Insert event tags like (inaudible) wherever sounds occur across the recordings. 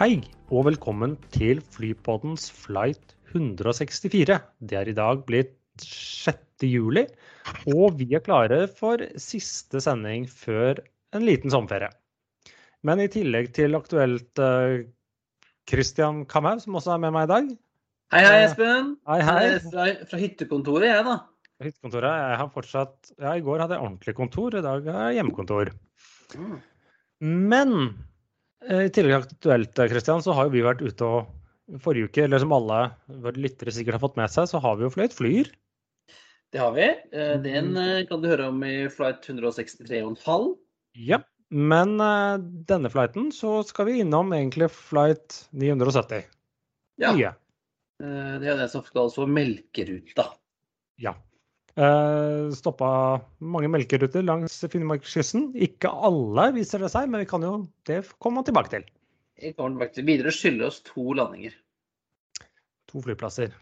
Hei, og velkommen til Flypoddens flight 164. Det er i dag blitt 6. juli, og vi er klare for siste sending før en liten sommerferie. Men i tillegg til aktuelt uh, Christian Kamhaug, som også er med meg i dag. Hei, hei, Espen. Hei, hei. Fra, fra hyttekontoret, jeg, da. Fra Hyttekontoret. Jeg har fortsatt Ja, i går hadde jeg ordentlig kontor, i dag har jeg hjemmekontor. Mm. Men eh, i tillegg til aktuelt, Kristian, så har jo vi vært ute og forrige uke, eller som alle våre lyttere sikkert har fått med seg, så har vi jo fløyet Flyr. Det har vi. Eh, Den eh, kan du høre om i flight 163,5. Ja. Men eh, denne flighten så skal vi innom egentlig flight 970. Ja. Eh, Det er det som kalles for melkeruta. Ja. Eh, stoppa mange melkeruter langs Finnmarkskysten. Ikke alle, viser det seg, men vi kan jo, det kommer man tilbake til. Tilbake til videre skylder oss to landinger. To flyplasser.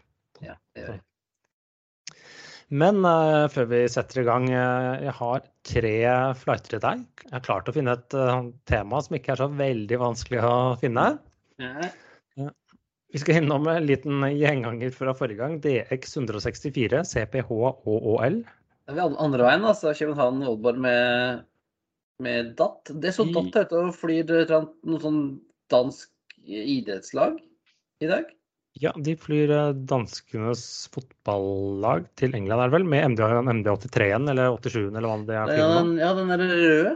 Ja, det gjør vi. Men uh, før vi setter i gang, uh, jeg har tre flighter til deg. Jeg har klart å finne et tema som ikke er så veldig vanskelig å finne. Ja. Vi skal innom en liten gjenganger fra forrige gang. DX 164, CPH og OL. Da er vi andre- veien, altså. København Aalborg med, med DAT. Det så I- DAT ut og flyr noe sånn dansk idrettslag i dag. Ja, de flyr eh, danskenes fotballag til England, er det vel, med MD, MD83-en eller 87-en eller hva det er. Ja, den, ja, den er røde.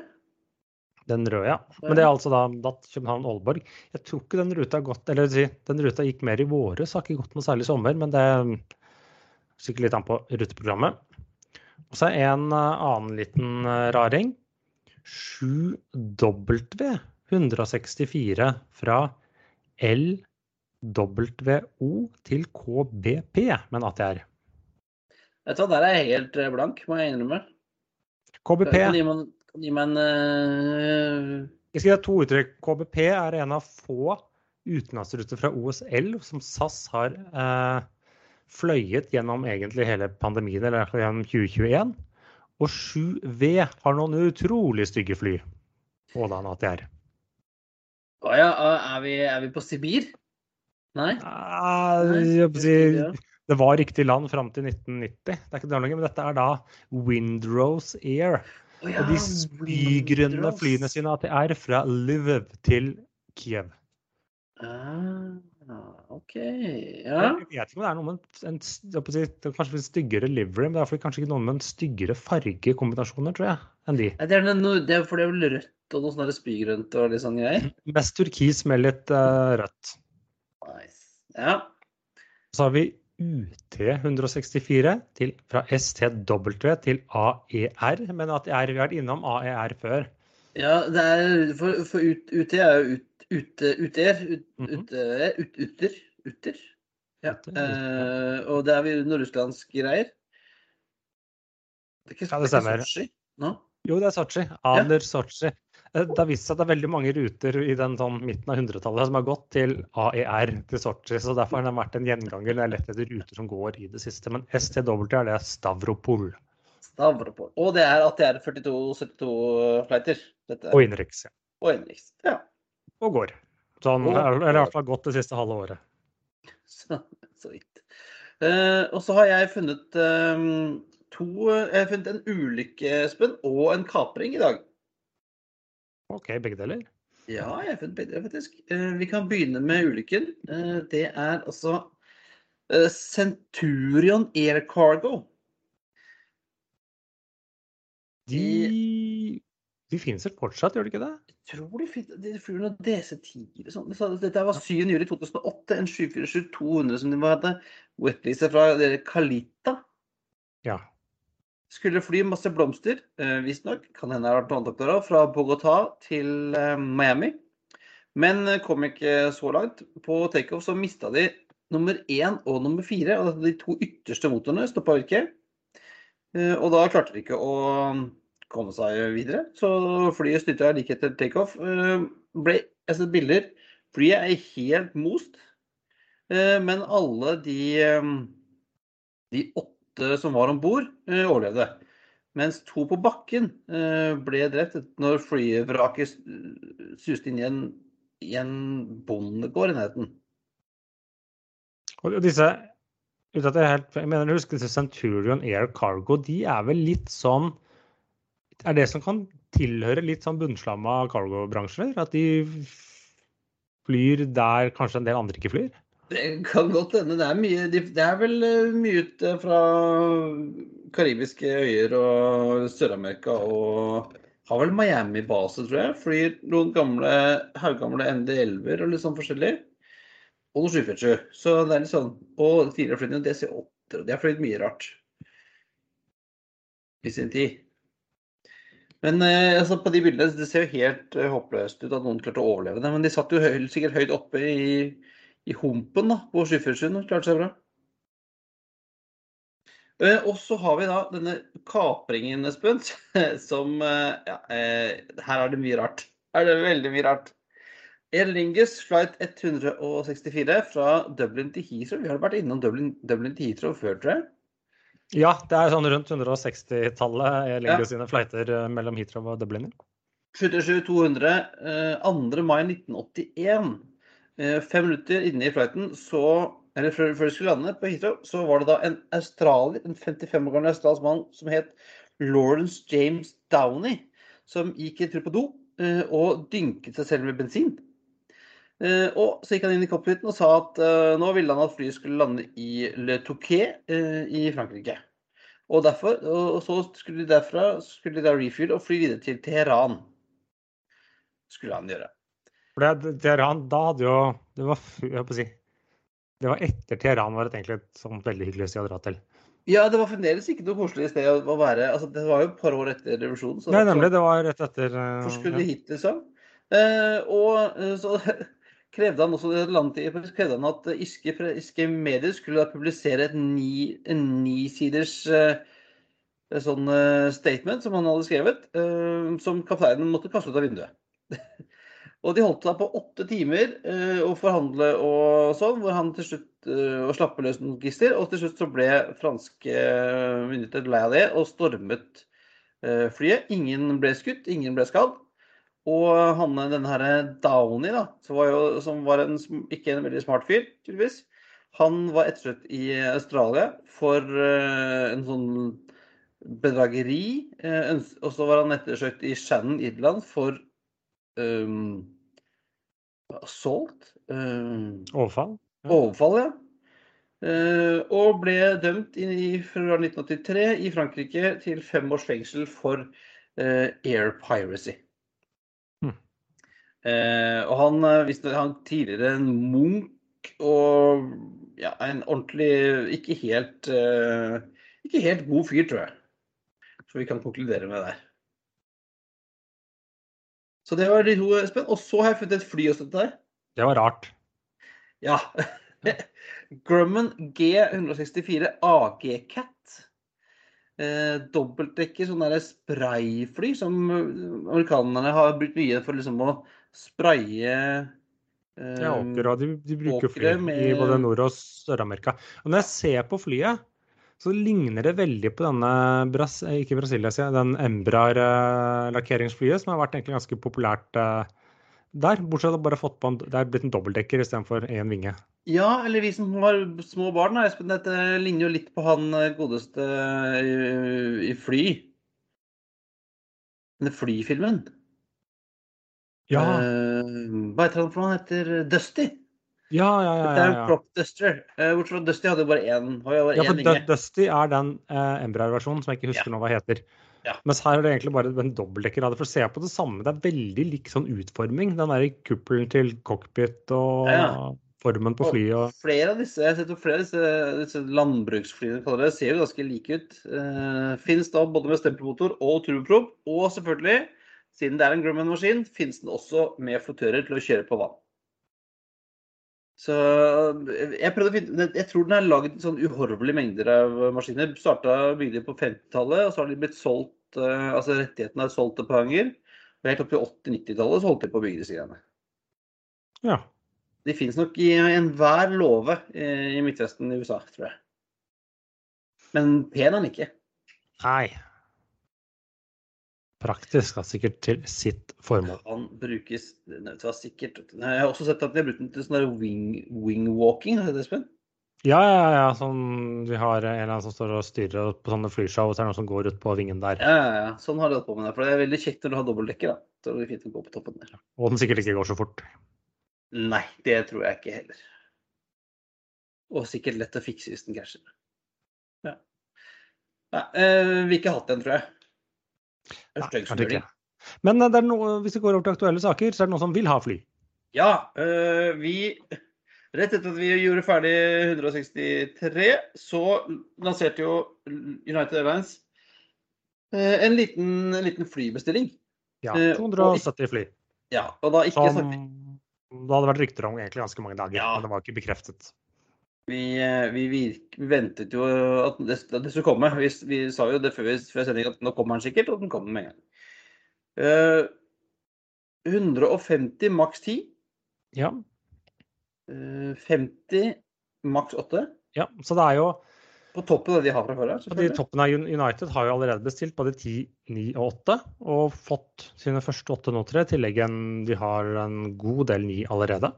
Den røde, ja. Men det er altså da Datt København-Aalborg. Jeg tror ikke den ruta gått den ruta gikk mer i våres, har ikke gått noe særlig i sommer, men det er sikkert litt an på ruteprogrammet. Og så er en eh, annen liten eh, raring. 7W 164 fra LWO til KBP at det ATR. Vet du hva, der er jeg helt eh, blank, må jeg innrømme. KBP gi meg, en eh, Jeg skal gi to uttrykk. KBP er en av få utenlandsruter fra OSL som SAS har eh, fløyet gjennom egentlig hele pandemien, eller gjennom 2021. Og 7V har noen utrolig stygge fly. Og da en ATR. Å ja, er vi, er vi på Sibir? Nei? Ah, Nei, jeg vil si, det var riktig land fram til 1990, det er ikke det lenger, men dette er da Windrose Air. Og de spygrønne flyene sine at det er fra Lviv til Kiev. Ah, OK. Ja. Jeg vet ikke om det er noe med en, si, kanskje litt styggere livery, men det er kanskje ikke noe med en styggere fargekombinasjoner, tror jeg, enn de. Det er, noe, det er for det er vel rødt og noe sånn spygrønt og litt sånn greier? Mest turkis med litt uh, rødt. Nice. Ja. Så har vi UT 164 til, fra STW til AER, men at jeg har vært innom AER før. ja, det er For, for ut, UT er jo ut. Ut, ute, ut, uter. Uter. Ja. Uter, Eh, og det er vi nordrusslandsk greier. Det er ikke, Ja, det er ikke stemmer. Sotsji nå? Jo, det er Sotsji. Aler Sotsji. Eh, Det har vist seg at det er veldig mange ruter i den sånn midten av 100-tallet som har gått til AER til Sotsji, så derfor har den vært en gjenganger Det er lett etter ruter som går i det siste. Men STW er det Stavropol Stavropol. Og det er ATR 42-72-flighter. Dette. og innenriks. Ja. Og innenriks. Ja. Og går. Sånn, Og- eller i hvert fall gått det siste halve året. Så, så vidt. Uh, og så har jeg funnet eh, to Jeg har funnet en ulykke, Espen, og en kapring i dag. OK, begge deler. Ja, jeg fant begge deler, faktisk. Eh, vi kan begynne med ulykken. Eh, det er altså eh, Centurion Air Cargo. De, de finnes vel fortsatt, gjør de ikke det? Jeg tror de, finnes, de flyr noen DC-10 og sånn. Dette var 7. juli 2008, en 747-200 som de hadde wetleaser fra Kalita. Ja. Skulle fly masse blomster, eh, visstnok, kan hende det har vært annet også, fra Bogotá til eh, Miami. Men eh, kom ikke så langt. På takeoff så mista de nummer én og nummer fire. Og de to ytterste motorene stoppa ikke. Eh, Og da klarte de ikke å komme seg videre. Så flyet styrta like etter takeoff. Ble, jeg har sett bilder. Flyet er helt most. Men alle de, eh, de åtte som var om bord, overlevde. Mens to på bakken eh, ble drept når flyvraket suste inn i en, i en bondegård i nærheten. Og disse uten at jeg, helt, jeg mener husker disse Centurion Air Cargo, de er vel litt sånn Er det som kan tilhøre litt sånn bunnslamma cargobransjer? At de flyr der kanskje en del andre ikke flyr? Det kan godt hende. Det er, mye, det er vel eh, mye ut fra karibiske øyer og Sør-Amerika og har vel Miami-base, tror jeg. Flyr noen gamle, haugamle ND11-er og litt sånn forskjellig. Og noen 747. Så det er litt sånn. Og tidligere flyene DC-8-er. De har fløyet mye rart i sin tid. Men eh, altså, på de bildene det ser jo helt eh, håpløst ut at noen klarte å overleve det. Men de satt jo høy, sikkert høyt oppe i i humpen da, på Skyfjordsund og klarte seg bra. Eh, Og så har vi da denne kapringen, Espen, (laughs) som eh, ja, eh, Her er det mye rart. Her er det veldig mye rart. Air Lingus flight 164 fra Dublin til Heathrow. Vi har vært innom Dublin, Dublin til Heathrow før, tror jeg. Ja, det er sånn rundt 160-tallet Air Lingus Ja. sine flighter mellom Heathrow og Dublin. 737-200, eh, 2. mai 1981. Eh, Fem minutter inne i flighten, så eller før, før de skulle lande på Heathrow, så var det da en australier, en 55 år gammel australsk mann som het Lawrence James Downey, som gikk en tur på do eh, og dynket seg selv med bensin. Eh, og så gikk han inn i cockpiten og sa at nå ville han at flyet skulle lande i Le Touquet i Frankrike. Og, derfor, og så skulle de derfra skulle de da refuel og fly videre til Teheran. Skulle han gjøre. For det, Teheran, da hadde jo Det var, jeg på å si, det var etter Teheran var det egentlig et sånt veldig hyggelig sted å dra til. Ja, det var fremdeles ikke noe koselig sted å være. Altså, det var jo et par år etter revolusjonen. så Nei, nemlig. Det var rett etter uh, Forskuddet skulle ja. hit, liksom? Uh, og uh, så (laughs) krevde han også landet krevde han at irske, pre- irske medier skulle publisere et ni, en nisiders uh, sånn eh, statement som han hadde skrevet, eh, som kapteinen måtte kaste ut av vinduet. (laughs) og de holdt seg på åtte timer eh, å forhandle og sånn, hvor han til slutt eh, og slappe løs noen gisler, og til slutt så ble franske myndigheter lei av det og stormet eh, flyet. Ingen ble skutt, ingen ble skadd. Og han, denne her Downey, da, som var, jo, som var en, ikke en veldig smart fyr, tydeligvis, han var ettersøkt i Australia for uh, en sånn bedrageri. Uh, og så var han ettersøkt i Shannon, Irland, for um, assault. Um, Overfall. Overfall, ja. Eh, og ble dømt i, februar 1983 i Frankrike til fem års fengsel for eh, air piracy. Eh, og han eh, visste han tidligere en munk og ja, en ordentlig Ikke helt eh, Ikke helt god fyr, tror jeg. Så vi kan konkludere med det. Så det var de to, Espen. Og så har jeg funnet et fly også til deg. Det var rart. Ja. (laughs) Grumman G164 AG Cat. Eh, dobbeltdekker, sånn der sprayfly som eh, amerikanerne har brukt mye for liksom å spraye eh, Ja, åker, de, de bruker fly med- i både Nord- og Sør-Amerika. Og når jeg ser på flyet, så ligner det veldig på denne Bras ikke Brasilia, den Embrar-lakkeringsflyet, som har vært egentlig ganske populært eh, der. Bortsett fra bare fått på en, det er blitt en dobbeltdekker istedenfor én vinge. Ja, eller vi som har små barn, Espen. Dette ligner jo litt på han eh, godeste i, i Fly. Denne Fly-filmen. Ja, Eh, hva heter han for noe? Han heter Dusty. Ja, ja. ja, Det er ja, en ja. prop duster. Eh, Bortsett fra Dusty hadde jo bare én, Ja, for vinge. Dusty er den eh, Embrar-versjonen som jeg ikke husker Ja. nå hva heter. Ja. Mens her er det egentlig bare en dobbeltdekker. For å se på det samme, det er veldig lik sånn utforming. Den der kuppelen til cockpit og Ja. formen på flyet. Og... Flere av disse, jeg har flere av disse, disse landbruksflyene kaller det, ser jo ganske like ut. Uh, Fins da både med stempelmotor og turboprop. Og selvfølgelig, siden det er en Grumman-maskin, fins den også med flottører til å kjøre på vann. Så jeg prøvde å finne Jeg tror den er lagd sånn uhorvelige mengder av maskiner. Starta bygde på 50-tallet, og så har de blitt solgt Altså rettighetene er solgt et par ganger. Og helt opp til 80-90-tallet så holdt de på å bygge disse greiene. Ja. De fins nok i enhver låve i Midtvesten i USA, tror jeg. Men pen er den ikke. Nei. Praktisk, da, sikkert til sitt formål. Han brukes det var sikkert Jeg har også sett at de har brukt den til sånn wing, wingwalking, har du det, Espen? Ja, ja, ja. Sånn, vi har en eller annen som står og styrer på sånne flyshow, og så er det noen som går ut på vingen der. Ja, ja, ja. Sånn har de holdt på med det. For det er veldig kjekt når du har dobbeltdekker. da. Så det er fint å gå på toppen der. Og den sikkert ikke går så fort. Nei, det tror jeg ikke heller. Og sikkert lett å fikse hvis den krasjer. Ja. Nei, vi vi ikke hatt den, tror jeg. Nei, kanskje ikke. Men er noe, hvis vi går over til aktuelle saker, så er det noen som vil ha fly? Ja, øh, vi Rett etter at vi gjorde ferdig 163, så lanserte jo United Airlines øh, en liten, en liten flybestilling. Ja, 270 fly. Ja, og da ikke som det hadde vært rykter om egentlig ganske mange dager, ja. men det var ikke bekreftet. Vi, vi, virk, vi ventet jo at det, det skulle komme. Vi, vi, sa jo det før, før sending at nå kommer den sikkert, og den kommer med en gang. Uh, 150 maks 10. Ja. Uh, 50 maks 8. Ja, så det er jo På toppen av det de har fra før av. De toppen av United har jo allerede bestilt både 10, 9 og 8, og fått sine første 8 nå, jeg. I tillegg en, de har en god del 9 allerede.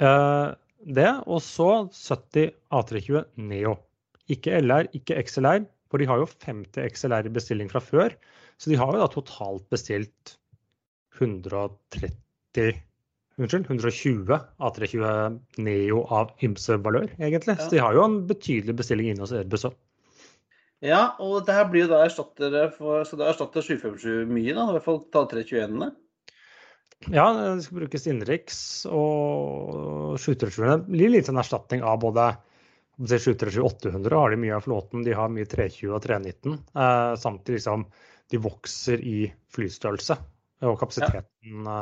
Uh, det, og så 70 A320 Neo. Ikke LR, ikke XLR, for de har jo 50 XLR i bestilling fra før. Så de har jo da totalt bestilt 130 Unnskyld, 120 A320 Neo av ymse valør, egentlig. Så de har jo en betydelig bestilling inne hos Airbus òg. Ja, og det her blir jo da erstatter for Så det erstatter 757 mye, da? I hvert fall ta 321-ene? Ja, det skal brukes innenriks og 737. Det blir litt en erstatning av både 737-800 har de mye av flåten, de har mye 320 og 319. Eh, samtidig som de vokser i flystørrelse og kapasiteten ja.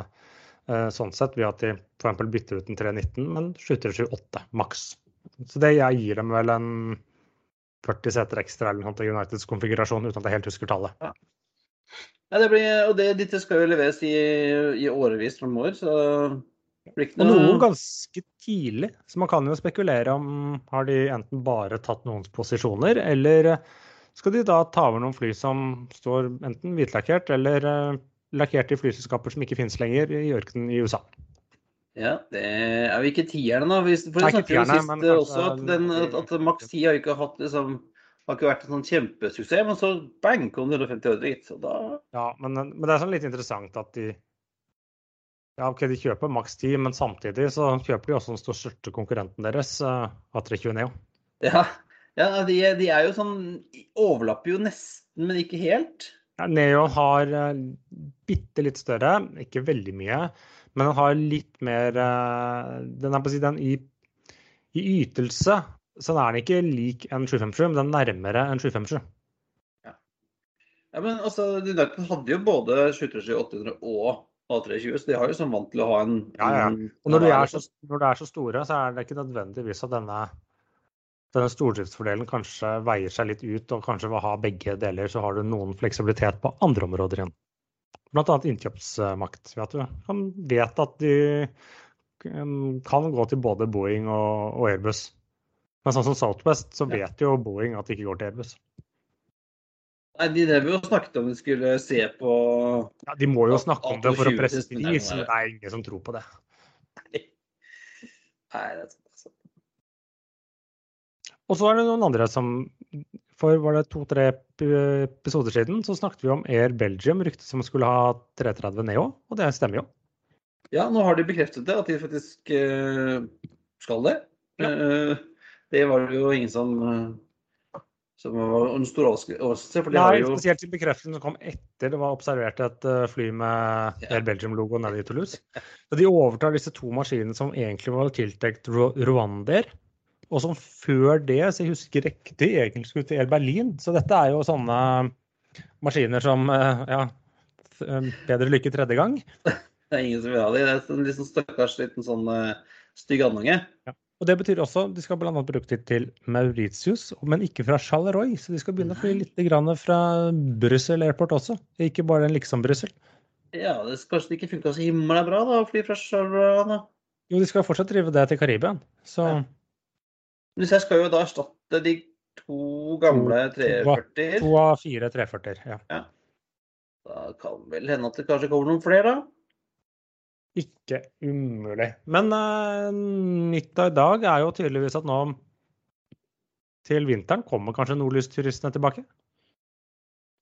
eh, sånn sett, ved at de f.eks. bytter ut en 319, men 737-8 maks. Så det jeg gir dem vel en 40 seter ekstra eller noe til Uniteds konfigurasjon, uten at jeg helt husker tallet. Ja. Ja, det blir, og det, dette skal jo leveres i, i årevis framover, så og noen ganske tidlig, så man kan jo spekulere om har de enten bare tatt noens posisjoner, eller skal de da ta over noen fly som står enten hvitlakkert eller uh, lakkert i flyselskaper som ikke finnes lenger i ørkenen i USA. Ja, det er jo ikke tierne, da. For det snakket jo sist også at, den, at, at maks 10 har ikke hatt liksom har ikke vært en sånn kjempesuksess, men så bang kom det 150 ordre, gitt. Så da Ja, men, men, det er sånn litt interessant at de ja, ok, de kjøper maks 10, men samtidig så kjøper de også den største konkurrenten deres, uh, A320 Neo. Ja, ja de, de, er jo sånn Overlapper jo nesten, men ikke helt. Ja, Neo har uh, bitte litt større, ikke veldig mye, men den har litt mer uh, Den er på å si den i, i ytelse så er den ikke lik en 757, men den er nærmere en 757. Ja. ja, men altså, United hadde jo både 737 800 og A320, så de har jo sånn vant til å ha en, Ja, ja. Og når de, er så, når de er så store, så er det ikke nødvendigvis at denne, denne stordriftsfordelen kanskje veier seg litt ut, og kanskje ved å ha begge deler, så har du noen fleksibilitet på andre områder igjen. Blant annet innkjøpsmakt. Vet du. Man vet at de kan gå til både Boeing og, og Airbus. Men sånn som Southwest, så vet jo Boeing at det ikke går til Airbus. Nei, De drev jo og snakket om de skulle se på Ja, De må jo snakke om det for å presse pris, men det er ingen som tror på det. Nei, det er sånn. Og så er det noen andre som For var det to-tre episoder siden så snakket vi om Air Belgium, ryktet som skulle ha 330 Neo, og det stemmer jo. Ja, nå har de bekreftet det, at de faktisk uh, skal det. Ja. Uh, det var det jo ingen som uh, Som var en stor overraskelse. For de Nei, har jo spesielt i bekreftelsen som kom etter det var observert et eh, fly med Ja. Air Belgium-logo nede i Toulouse. Så de overtar disse to maskinene som egentlig var tiltenkt Rwander, Og som før det, så jeg husker riktig, egentlig skulle til Air Berlin. Så dette er jo sånne maskiner som eh, Ja, eh, bedre lykke tredje gang. (laughs) Det er ingen som vil ha dem. Det er en liksom stakkars liten sånn eh, stygg andunge. Og det betyr også de skal bl.a. bruke det til Mauritius, men ikke fra Charleroi. Så de skal begynne å fly litt grann fra Brussel Airport også, ikke bare den liksom-Brussel. Ja, det skal kanskje ikke funka så himla bra da, å fly fra Charleroi. da. Jo, de skal fortsatt drive det til Karibia. Så Ja. Men Disse skal jo da erstatte de to gamle To- 340-er. to av fire 340-er. Ja. Da kan vel hende at det kanskje kommer noen flere, da. Ikke umulig. Men uh, nytt av i dag er jo tydeligvis at nå til vinteren kommer kanskje nordlysturistene tilbake.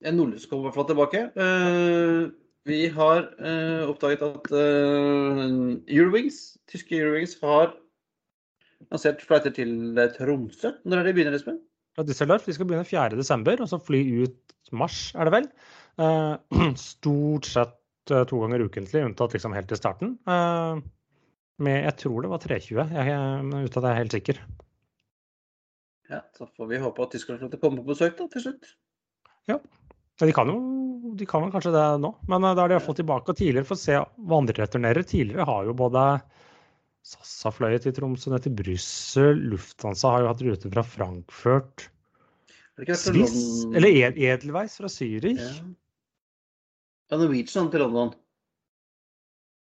Ja, Nordlys kommer i hvert fall tilbake. Uh, vi har uh, oppdaget at Eurowings, tyske Eurowings har lansert flighter til Tromsø. Når er det de begynner, Espen? Ja, Düsseldorf. De skal begynne 4.12. og så fly ut mars, er det vel. (clears throat) Stort sett to ganger ukentlig, unntatt liksom helt til starten. Eh, med, jeg tror det var 320, jeg er ute av det er helt sikker. Ja, Så får vi håpe at å komme på besøk da, til slutt. Ja, De kan jo de kan vel kanskje det nå, men eh, da er de iallfall tilbake. Og tidligere, for å se hva andre returnerer, tidligere har jo både SAS har fløyet til Tromsø, ned til Brussel, Lufthansa har jo hatt ruter fra Frankfurt, Swiss, eller Ed- Edelweiss fra Zürich. Ja. Ja, Norwegian til London.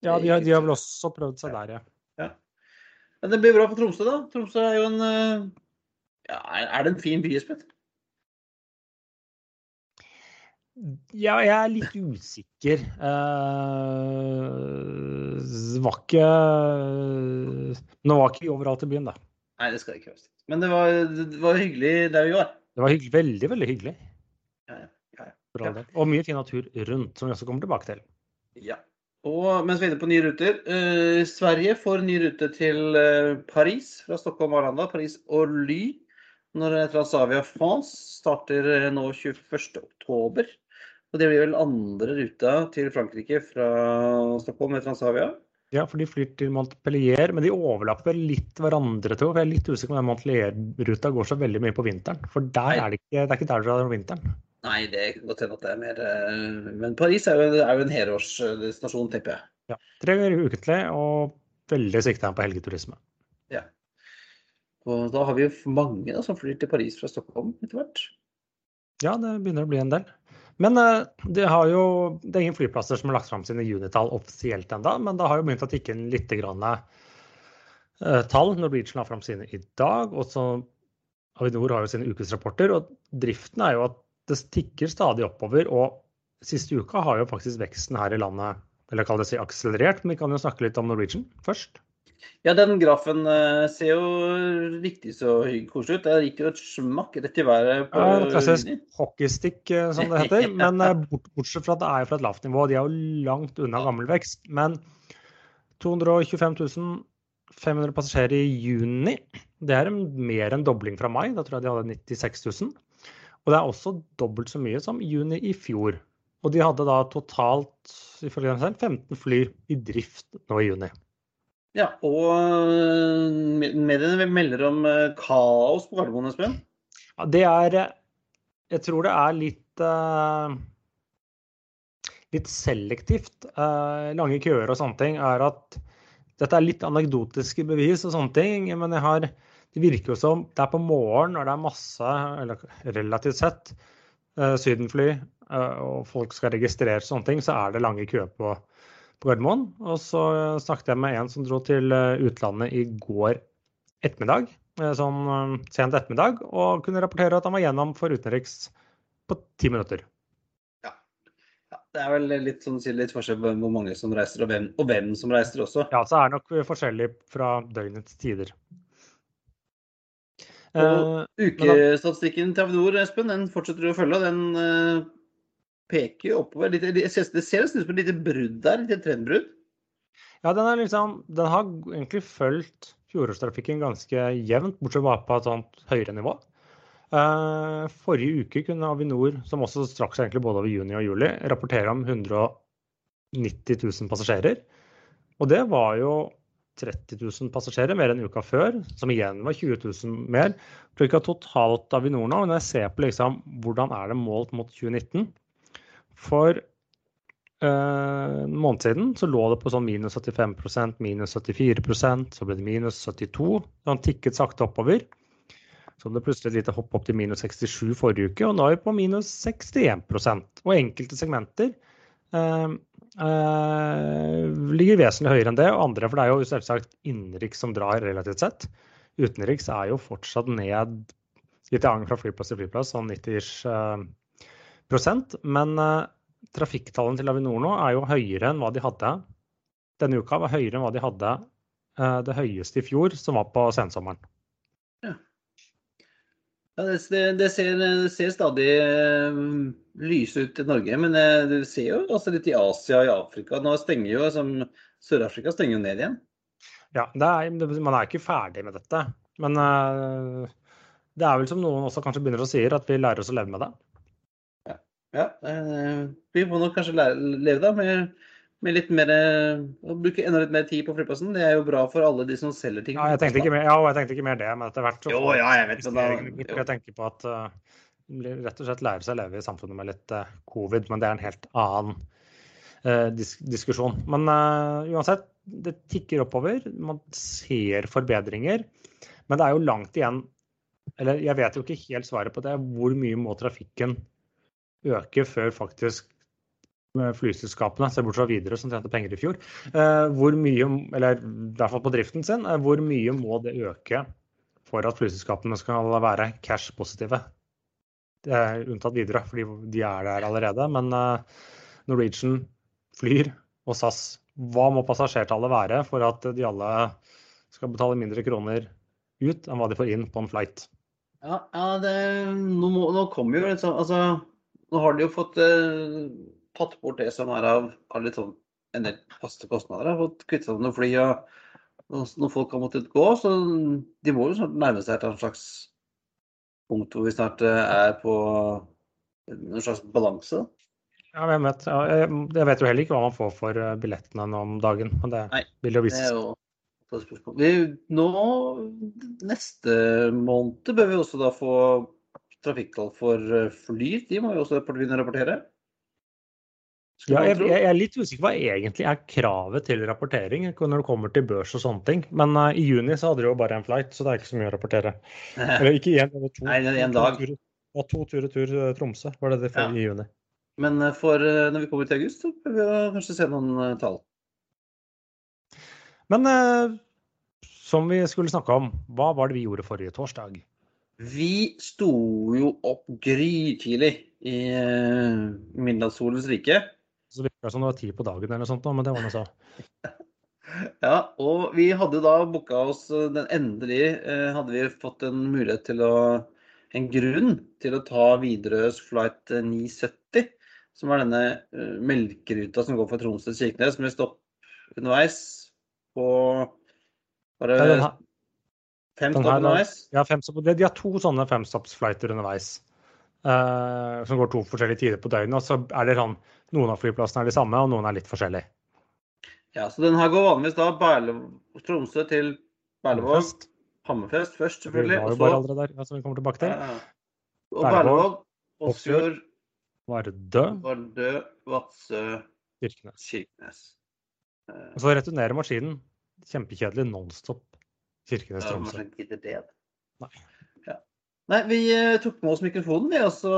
Ja, de har, de har vel også prøvd seg der, ja. Men det blir bra for Tromsø, da. Tromsø er jo en eh, ja, Er det en fin by, Espen? Ja, jeg er litt usikker. Eh, var ikke Nå var ikke vi overalt i byen, da. Nei, det skal ikke være. Men det var, det var hyggelig der vi var. Det var hyggelig, veldig, veldig hyggelig. Ja, ja, ja, for all del. Og mye fin natur rundt, som vi også kommer tilbake til. ja. Og mens vi er inne på nye ruter eh, Sverige får ny rute til eh, Paris fra Stockholm og Arlanda. Paris og Ly. Når Transavia France starter eh, nå 21. oktober. Og det blir vel andre ruta til Frankrike fra Stockholm med Transavia. Ja, for de flyr til Montpellier, men de overlapper litt hverandre to. For jeg er litt usikker på om Montpellier-ruta går så veldig mye på vinteren. For der er det ikke, det er ikke der dere er om vinteren. Nei, det kan godt hende at det er mer eh, Men Paris er jo, er jo en helårsdestinasjon, tipper jeg. Ja. Tre ganger ukentlig og veldig sikta på helgeturisme. Ja. Og da har vi jo mange da, som flyr til Paris fra Stockholm etter hvert. Ja, det begynner å bli en del. Men eh, det, har jo, det er ingen flyplasser som har lagt fram sine junitall offisielt ennå, men det har jo begynt å tikke inn litt grann, uh, tall. Norwegian la fram sine i dag. og så Avinor har jo sine ukesrapporter. og Driften er jo at det tikker stadig oppover. og Siste uka har jo faktisk veksten her i landet eller kall det si akselerert. Men vi kan jo snakke litt om Norwegian først. Ja, den grafen eh, ser jo riktig så koselig ut. Der gikk det jo et smakk rett i været på Ja, klassisk juni. hockeystick, eh, som det heter. (laughs) Men eh, bort, bortsett fra at det er fra et lavt nivå. De er jo langt unna gammel vekst. Men 225 500 passasjerer i juni. Det er mer enn dobling fra mai. Da tror jeg de hadde 96 000. Og det er også dobbelt så mye som juni i fjor. Og de hadde da totalt ifølge dem selv 15 fly i drift nå i juni. Ja, og eh, mediene melder om eh, kaos på Gardermoen, Espen. Ja, det er eh, Jeg tror det er litt uh, litt selektivt. Uh, lange køer og sånne ting er at dette er litt anekdotiske bevis og sånne ting, men jeg har det virker jo som det er på morgenen når det er masse, eller relativt sett, eh, sydenfly, eh, og folk skal registrere sånne ting, så er det lange køer på, på Gardermoen. Og så eh, snakket jeg med en som dro til utlandet i går ettermiddag, sånn sent ettermiddag, og kunne rapportere at han var gjennom for utenriks på ti minutter. Ja, det er vel litt, sånn, litt forskjell på hvor mange som reiser, og hvem, og hvem som reiser også. Ja, så er det nok forskjellig fra døgnets tider. Eh, Og ukestatistikken til Avinor, Espen, den fortsetter du å følge. Den eh, peker jo oppover. Litt, det ser det nesten ut som et lite brudd der. Et trendbrudd. Ja, den, liksom, den har egentlig fulgt fjorårstrafikken ganske jevnt, bortsett fra på et sånt høyere nivå. Uh, forrige uke kunne Avinor, som også straks egentlig både over juni og juli, rapportere om 190 000 passasjerer. Og det var jo 30 000 passasjerer, mer enn uka før, som igjen var 20 000 mer. at totalt Avinor nå, når jeg ser på liksom, hvordan er det målt mot 2019 For eh, måned siden så lå det på sånn minus 75 minus 74% så ble det minus 72 Det tikket sakte oppover. Så det plutselig et lite hopp opp til minus 67 forrige uke, og nå er vi på minus 61 Og enkelte segmenter eh, eh, ligger vesentlig høyere enn det, og andre, for det er jo selvsagt innenriks som drar relativt sett. Utenriks er jo fortsatt ned litt i fra flyplass til flyplass, sånn 90 eh, prosent. Men eh, trafikktallene til Avinor nå er jo høyere enn hva de hadde denne uka. var høyere enn hva de hadde eh, det høyeste i fjor, som var på sensommeren. Ja, det, det, ser, det, ser, stadig uh, lyse ut i Norge, men uh, du ser jo også litt i Asia og i Afrika. Nå stenger jo som Sør-Afrika stenger jo ned igjen. Ja, er, man er ikke ferdig med dette. Men uh, det er vel som noen også kanskje begynner å si, at vi lærer oss å leve med det. Ja, ja vi må nok kanskje lære, leve da med med litt mer, å bruke enda litt mer tid på flyplassen. Det er jo bra for alle de som selger ting. Ja, jeg tenkte ikke mer, ja, jeg tenkte ikke mer det, men etter hvert så jo, ja, jeg vet da, Jeg tenker på at uh, rett og slett lære seg å leve i samfunnet med litt uh, covid, men det er en helt annen uh, dis diskusjon. Men uansett, det tikker oppover. Man ser forbedringer. Men det er jo langt igjen Eller jeg vet jo ikke helt svaret på det. Hvor mye må trafikken øke før faktisk flyselskapene, se bort fra Widerøe som tjente penger i fjor, eh, hvor mye, eller i hvert fall på driften sin, eh, hvor mye må det øke for at flyselskapene skal være cash-positive? Unntatt Widerøe, fordi de er der allerede. Men eh, Norwegian, Flyr og SAS, hva må passasjertallet være for at de alle skal betale mindre kroner ut enn hva de får inn på en flight? Ja, ja det, nå, nå kommer jo sånn Altså, nå har de jo fått uh tatt bort det som er av, av litt sånn en del faste kostnader. Har fått kvittet seg med noen fly og noen folk har måttet gå. Så de må jo snart nærme seg et slags punkt hvor vi snart eh, er på en slags balanse. Ja, jeg vet, jeg, vet, jo heller ikke hva man får for eh, billettene nå om dagen. Men det Nei, vil jo vise seg. Vi, nå, neste måned bør vi også da få trafikktall for eh, fly. De må jo også begynne å rapportere. Ja, jeg, jeg, er litt usikker hva egentlig er kravet til rapportering når det kommer til børs og sånne ting. Men uh, i juni så hadde de jo bare en flight, så det er ikke så mye å rapportere. (laughs) Eller ikke én, men to. Nei, det er en dag. To, ja, to tur-retur tur, Tromsø var det det for ja. i juni. Men uh, for når vi kommer til august, så bør vi kanskje se noen tall. Men som vi skulle snakke om, hva var det vi gjorde forrige torsdag? Vi sto jo opp grytidlig i midnattssolens rike. Så virka det det var ti på dagen eller noe sånt, men det var noe så. (laughs) Ja, og vi hadde da booka oss eh, den endelig eh, hadde vi fått en mulighet til å En grunn til å ta Widerøes flight 970, som er denne melkeruta som går fra Tromsø til Kirkenes, med stopp underveis på bare fem stopp underveis. Ja, fem stopp. De har to sånne femstoppsflighter underveis. Uh, som går to forskjellige tider på døgnet. Og så er det sånn noen av flyplassene er de samme, og noen er litt forskjellige. Ja, så den her går vanligvis da Berle, Tromsø til Berlevåg. Hammerfest først, selvfølgelig. Vi var jo bare allerede der, som vi kommer tilbake til. Ja, Og Berlevåg, Åsfjord, Vardø, Vardø Vadsø, Kirkenes. Kirkenes. Og så returnerer maskinen. Kjempekjedelig nonstop Kirkenes-Tromsø. Ja, Nei. Nei, vi eh, tok med oss mikrofonen, vi, og så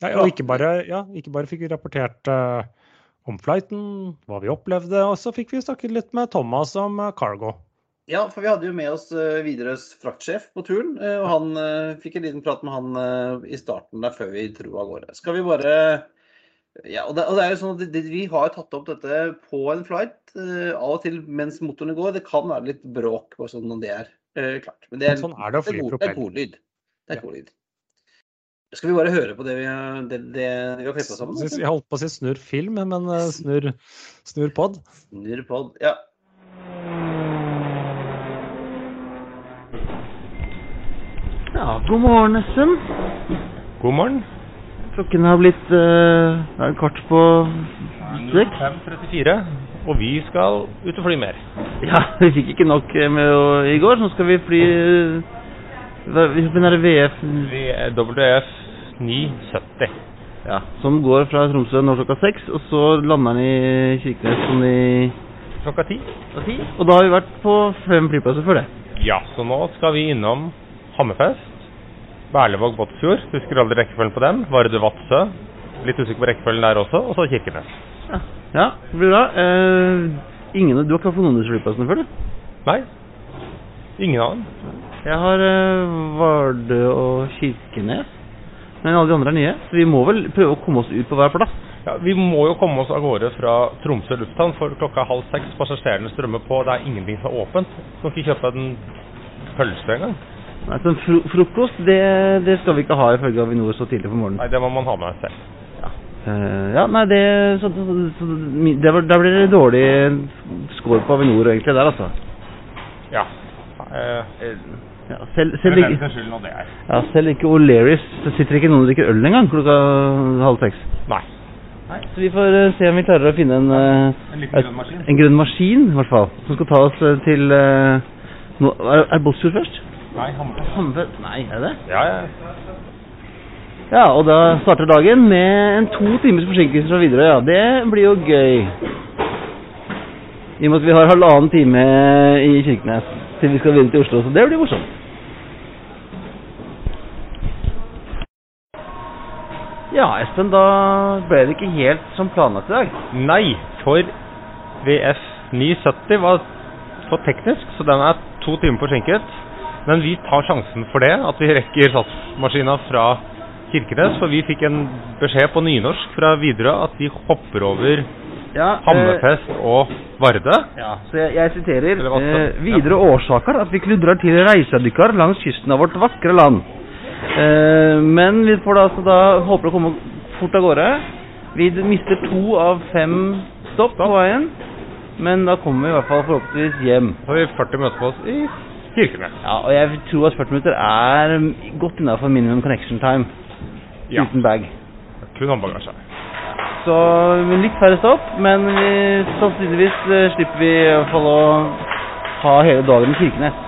ja, og ikke bare, ja, ikke bare fikk vi rapportert uh, om flighten, hva vi opplevde, og så fikk vi snakket litt med Thomas om uh, cargo. Ja, for vi hadde jo med oss uh, Widerøes fraktsjef på turen, og han fikk en liten prat med han i starten der før vi dro av gårde. Skal vi bare ja, og det, og det, er jo sånn at det, Vi har tatt opp dette på en flight av og til mens motorene går. Det kan være litt bråk på sånn det er klart. Men det er, sånn er det å fly propell. Det er god lyd. Det er. Skal vi bare høre på det vi, det, det vi har klippa sammen? Jeg holdt på å si snurr film, men eh, snurr, snur pod. Snurr pod, ja. Ja, god morgen, Espen. God morgen. Klokken har blitt uh, kvart på seks. 5.34, og vi skal ut og fly mer. (laughs) Ja, vi fikk ikke nok eh, med å, i går, så nå skal vi fly Hvilken hva- det VF er WF 970. ja, som går fra Tromsø når klokka seks, og så lander den i Kirkenes sånn i klokka ti. Og da har vi vært på fem flyplasser før det. Ja, så nå skal vi innom Hammerfest, Berlevåg, Båtsfjord. Husker aldri rekkefølgen på dem. Vardø, Vadsø. Litt usikker på rekkefølgen der også. Og så Kirkenes. Ja, det blir bra. Eh, ingen, du har ikke vært på noen av disse flyplassene før, du? Nei, ingen av dem. Jeg har uh, Vardø og Kirkenes. Men alle de andre er nye, så vi må vel prøve å komme oss ut på hver plass. Ja, Vi må jo komme oss av gårde fra Tromsø lufthavn, for klokka er halv seks. Passasjerene strømmer på. Det er ingenting som er åpent. Du kan ikke kjøpe en pølse engang. Nei, så fro frokost, det, det skal vi ikke ha ifølge Avinor så tidlig på morgenen. Nei, det må man ha med selv. Eh, ja, nei, det, så, så, så, det var, Der blir det dårlig score på Avinor egentlig der, altså. Ja. Uh, Ja, selv, selv, det ikke, det ja, selv ikke O'Learys sitter ikke noen og drikker øl engang klokka halv seks. Nei. Nei, Så vi får uh, se om vi klarer å finne en, En et- grønn maskin. en grønn maskin, i hvert fall, som skal ta oss til nå, Er, er Båtsfjord først? Nei, Hammerfest. Nei, er det? Ja, ja. Ja, og da starter dagen med en to timers forsinkelse fra Widerøe. Ja, det blir jo gøy. I og med at vi har halvannen time i Kirkenes til vi skal videre til Oslo, så det blir morsomt. Ja, Espen, da ble det ikke helt som planlagt i dag. Nei, for VF 970 var for teknisk, så den er to timer forsinket. Men vi tar sjansen for det, at vi rekker SAS-maskina fra Kirkenes. For vi fikk en beskjed på nynorsk fra Widerøe at de hopper over Ja, Hammerfest og Varde. Ja, så jeg, jeg siterer eh, videre årsaker at vi kludrer til reisedykkar langs kysten av vårt vakre land. Eh, men vi får da altså da håper å komme fort av gårde. Vi mister to av fem stopp på veien, men da kommer vi i hvert fall forhåpentligvis hjem. Så har vi 40 minutter på oss i Kirkenes. Ja, og jeg tror at 40 minutter er godt innafor minimum connection time Ja. uten bag. Kun håndbagasje. Så litt færre stopp, men vi, sannsynligvis eh, slipper vi i hvert fall å ha hele dagen i Kirkenes.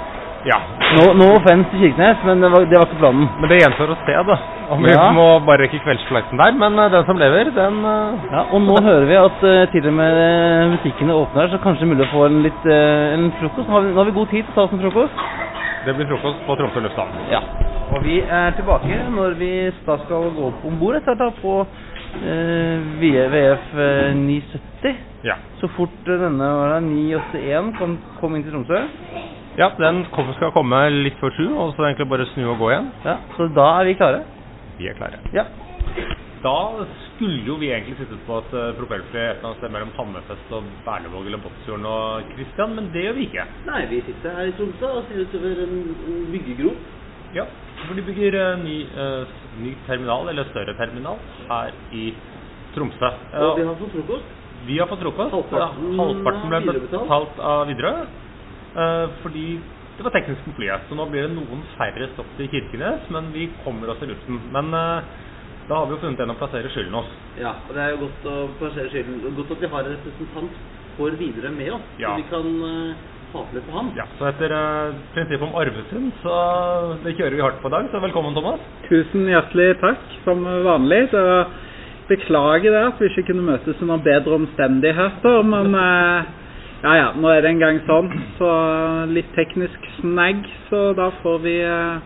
Ja. No, no offense til Kirkenes, men det var, det var ikke planen. Men det gjenstår å se, da. Om vi Ja. må bare rekke kveldsflighten der. Men eh, den som lever, den eh, Ja, og nå hører vi at eh, til og med eh, butikkene åpner, så kanskje det er mulig å få en litt eh, en frokost. Har vi, nå har vi god tid til å ta oss en frokost. Det blir frokost på Tromsø lufthavn. Ja. Og vi er tilbake når vi da skal gå om bord etter hvert på eh, VF eh, 970. Ja. Så fort eh, denne hva er det, 981 kan komme inn til Tromsø. ja, den skal komme litt før sju, og så egentlig bare snu og gå igjen. Ja, så da er vi klare. Vi er klare. Ja. Da skulle jo vi egentlig sittet på et uh, propellfly et eller annet sted mellom Hammerfest og Berlevåg eller Båtsfjorden og Kristian, men det gjør vi ikke. Nei, vi sitter her i Tromsø og ser utover en, en byggegrop. Ja, for de bygger eh, ny, uh, ny terminal, eller større terminal, her i Tromsø. Og vi har fått frokost. Vi har fått frokost. Halvparten Halvparten ble betalt av Widerøe. Uh, fordi det var teknisk med flyet. Så nå blir det noen færre stopp til Kirkenes, men vi kommer oss i luften. Men eh, da har vi jo funnet en å plassere skylden hos. Ja, og det er jo godt å plassere skylden. Godt at vi har en representant for videre med oss, Ja. så vi kan uh, til litt på ham. Ja, så etter uh, prinsippet om arvesund, så det kjører vi hardt på i dag. Så velkommen, Thomas. Tusen hjertelig takk, som vanlig. Så beklager det at vi ikke kunne møtes under bedre omstendigheter, men uh, ja ja, nå er det en gang sånn. Så litt teknisk snagg, så da får vi eh,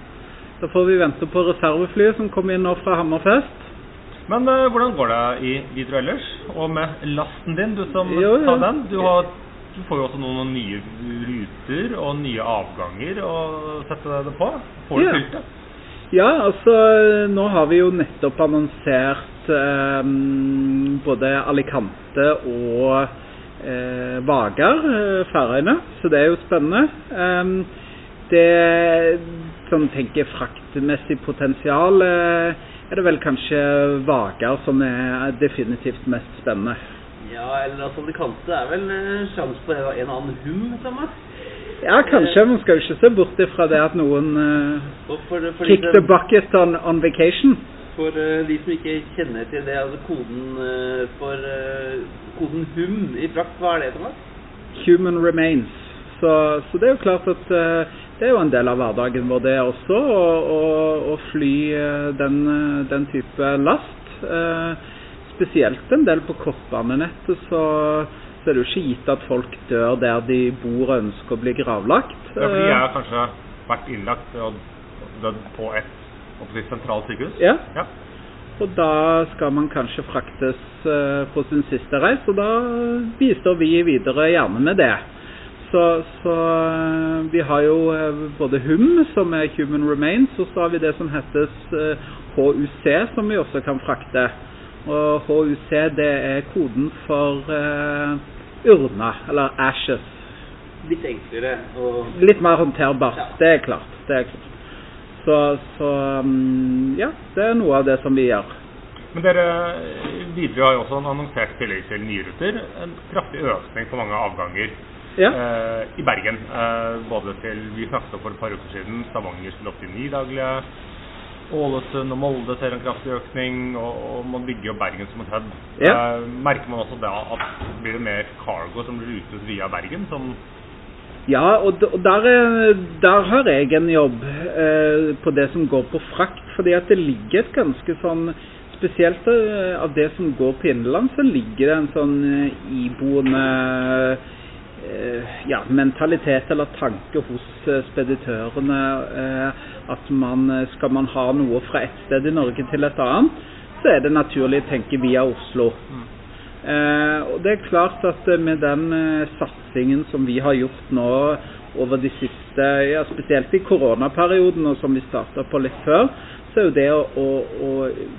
da får vi vente på reserveflyet som kommer inn nå fra Hammerfest. Men uh, hvordan går det i Widerøe ellers? Og med lasten din, du som Jo, ja. tar den. Du, har, du får jo også noen nye ruter og nye avganger å sette det på. Får du Ja. fylt det? Ja, altså nå har vi jo nettopp annonsert eh, både Alicante og eh, Vagar, eh, Færøyene, så det er jo spennende. Eh, det sånn tenker fraktmessig potensial eh, er det vel kanskje Vagar som er definitivt mest spennende. Ja, eller altså Alicante er vel uh, sjanse på en, eller annen hum, Thomas? Ja, kanskje. Man skal jo ikke se bort ifra det at noen uh, for, for, kick the bucket on, on vacation. for uh, de som ikke kjenner til det, altså koden uh, for eh, koden HUM i frakt, hva er det Thomas? Human remains. Så, så det er jo klart at eh, det er jo en del av hverdagen vår det også, å, fly eh, den, eh, den type last. Eh, spesielt en del på kortbanenettet så, så er det jo ikke gitt at folk dør der de bor og ønsker å bli gravlagt. Ja, fordi Eh, jeg har kanskje vært innlagt og dødd på et sentralt sykehus. ja. Ja. Og da skal man kanskje fraktes eh, på sin siste reis, og da bistår vi videre gjerne med det. Så, så eh, vi har jo eh, både HUM, som er Human Remains, og så har vi det som hetes eh, HUC, som vi også kan frakte. Og HUC det er koden for uh, urna, eller ashes. Litt enklere og Litt mer håndterbart, Ja. det er klart. Det er klart. Så, så mm, ja, det er noe av det som vi gjør. Men dere videre har jo også annonsert i tillegg til nye ruter en kraftig økning på mange avganger Ja. eh, i Bergen. Eh, både til Vi snakket for et par uker siden Stavanger skulle opp til ni daglige. Ålesund og Molde ser en kraftig økning, og, og man bygger jo Bergen som et hub. Ja. Eh, merker man også da at blir det mer cargo som blir utløst via Bergen? Som, Ja, og, der, er- der har jeg en jobb eh, på det som går på frakt. Fordi at det ligger et ganske sånn Spesielt av det som går på innenland, så ligger det en sånn iboende ja, mentalitet eller tanke hos eh, speditørene eh, at man eh, skal man ha noe fra et sted i Norge til et annet, så er det naturlig å tenke via Oslo. Eh, og det er klart at eh, med den eh, satsingen som vi har gjort nå over de siste, ja spesielt i koronaperioden og som vi starta på litt før, så er jo det å, å, å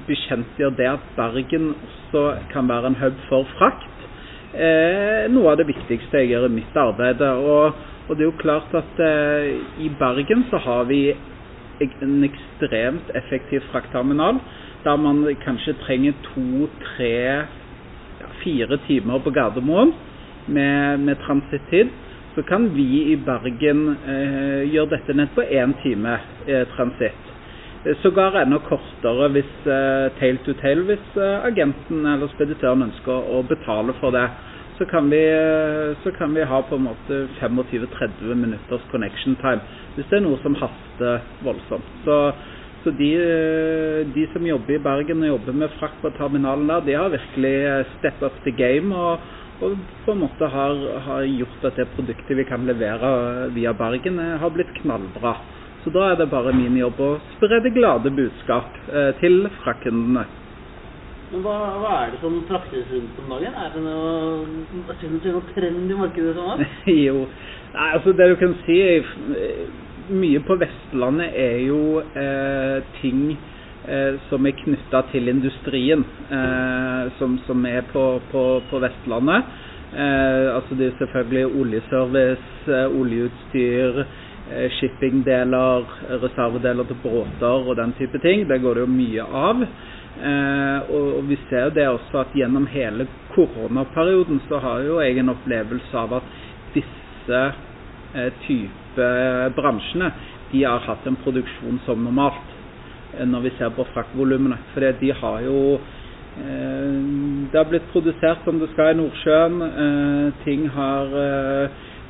bekjentgjøre det at Bergen også kan være en hub for frakt, eh, noe av det viktigste jeg gjør i mitt arbeid. Og, og det er jo klart at eh, i Bergen så har vi en ekstremt effektiv fraktterminal, der man kanskje trenger to-tre ja, fire timer på Gardermoen med, med transittid, så kan vi i Bergen eh, gjøre dette nett på én time eh, transitt. Eh, Sågar enda kortere hvis eh, tail to tail, hvis eh, agenten eller speditøren ønsker å betale for det. Så kan, vi, så kan vi ha på en måte 25-30 minutters connection time, hvis det er noe som haster voldsomt. Så, så de, de som jobber i Bergen og jobber med frakt på terminalen der, de har virkelig step up the game og, og på en måte har, har gjort at det produktet vi kan levere via Bergen, har blitt knallbra. Så da er det bare min jobb å spre det glade budskap eh, til frakkendene. Men hva, hva er det som fraktes rundt om dagen? Er det noe, du noe trend i markedet som er? (laughs) jo, nei, altså det du kan si er eh, Mye på Vestlandet er jo eh, ting eh, som er knytta til industrien, eh, som, som er på, på, på Vestlandet. Eh, altså det er selvfølgelig oljeservice, oljeutstyr, shippingdeler, reservedeler til båter og den type ting. Det går det jo mye av. Eh, og vi ser jo det også at gjennom hele koronaperioden så har jo jeg en opplevelse av at disse eh, type bransjene de har hatt en produksjon som normalt eh, når vi ser på fraktvolumene. For de har jo eh, Det har blitt produsert som det skal i Nordsjøen. Eh, ting har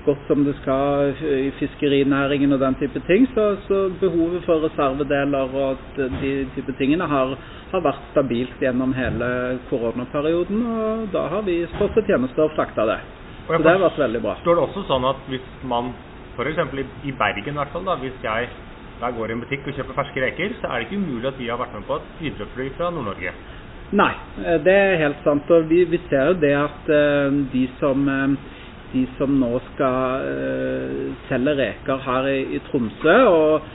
gått som det skal i fiskerinæringen og den type ting. Så, så behovet for reservedeler og de, de type tingene har, har vært stabilt gjennom hele koronaperioden. Og da har vi stått til tjeneste og frakta det. Og Så det har vært veldig bra. Står det også sånn at hvis man f.eks. I, i Bergen i hvert fall, da, hvis jeg der går i en butikk og kjøper ferske reker, så er det ikke umulig at de har vært med på et Widerøe-fly fra Nord-Norge. Nei, eh, det er helt sant. Og vi, vi ser jo det at uh, de som eh, de som nå skal uh, selge reker her i, i Tromsø og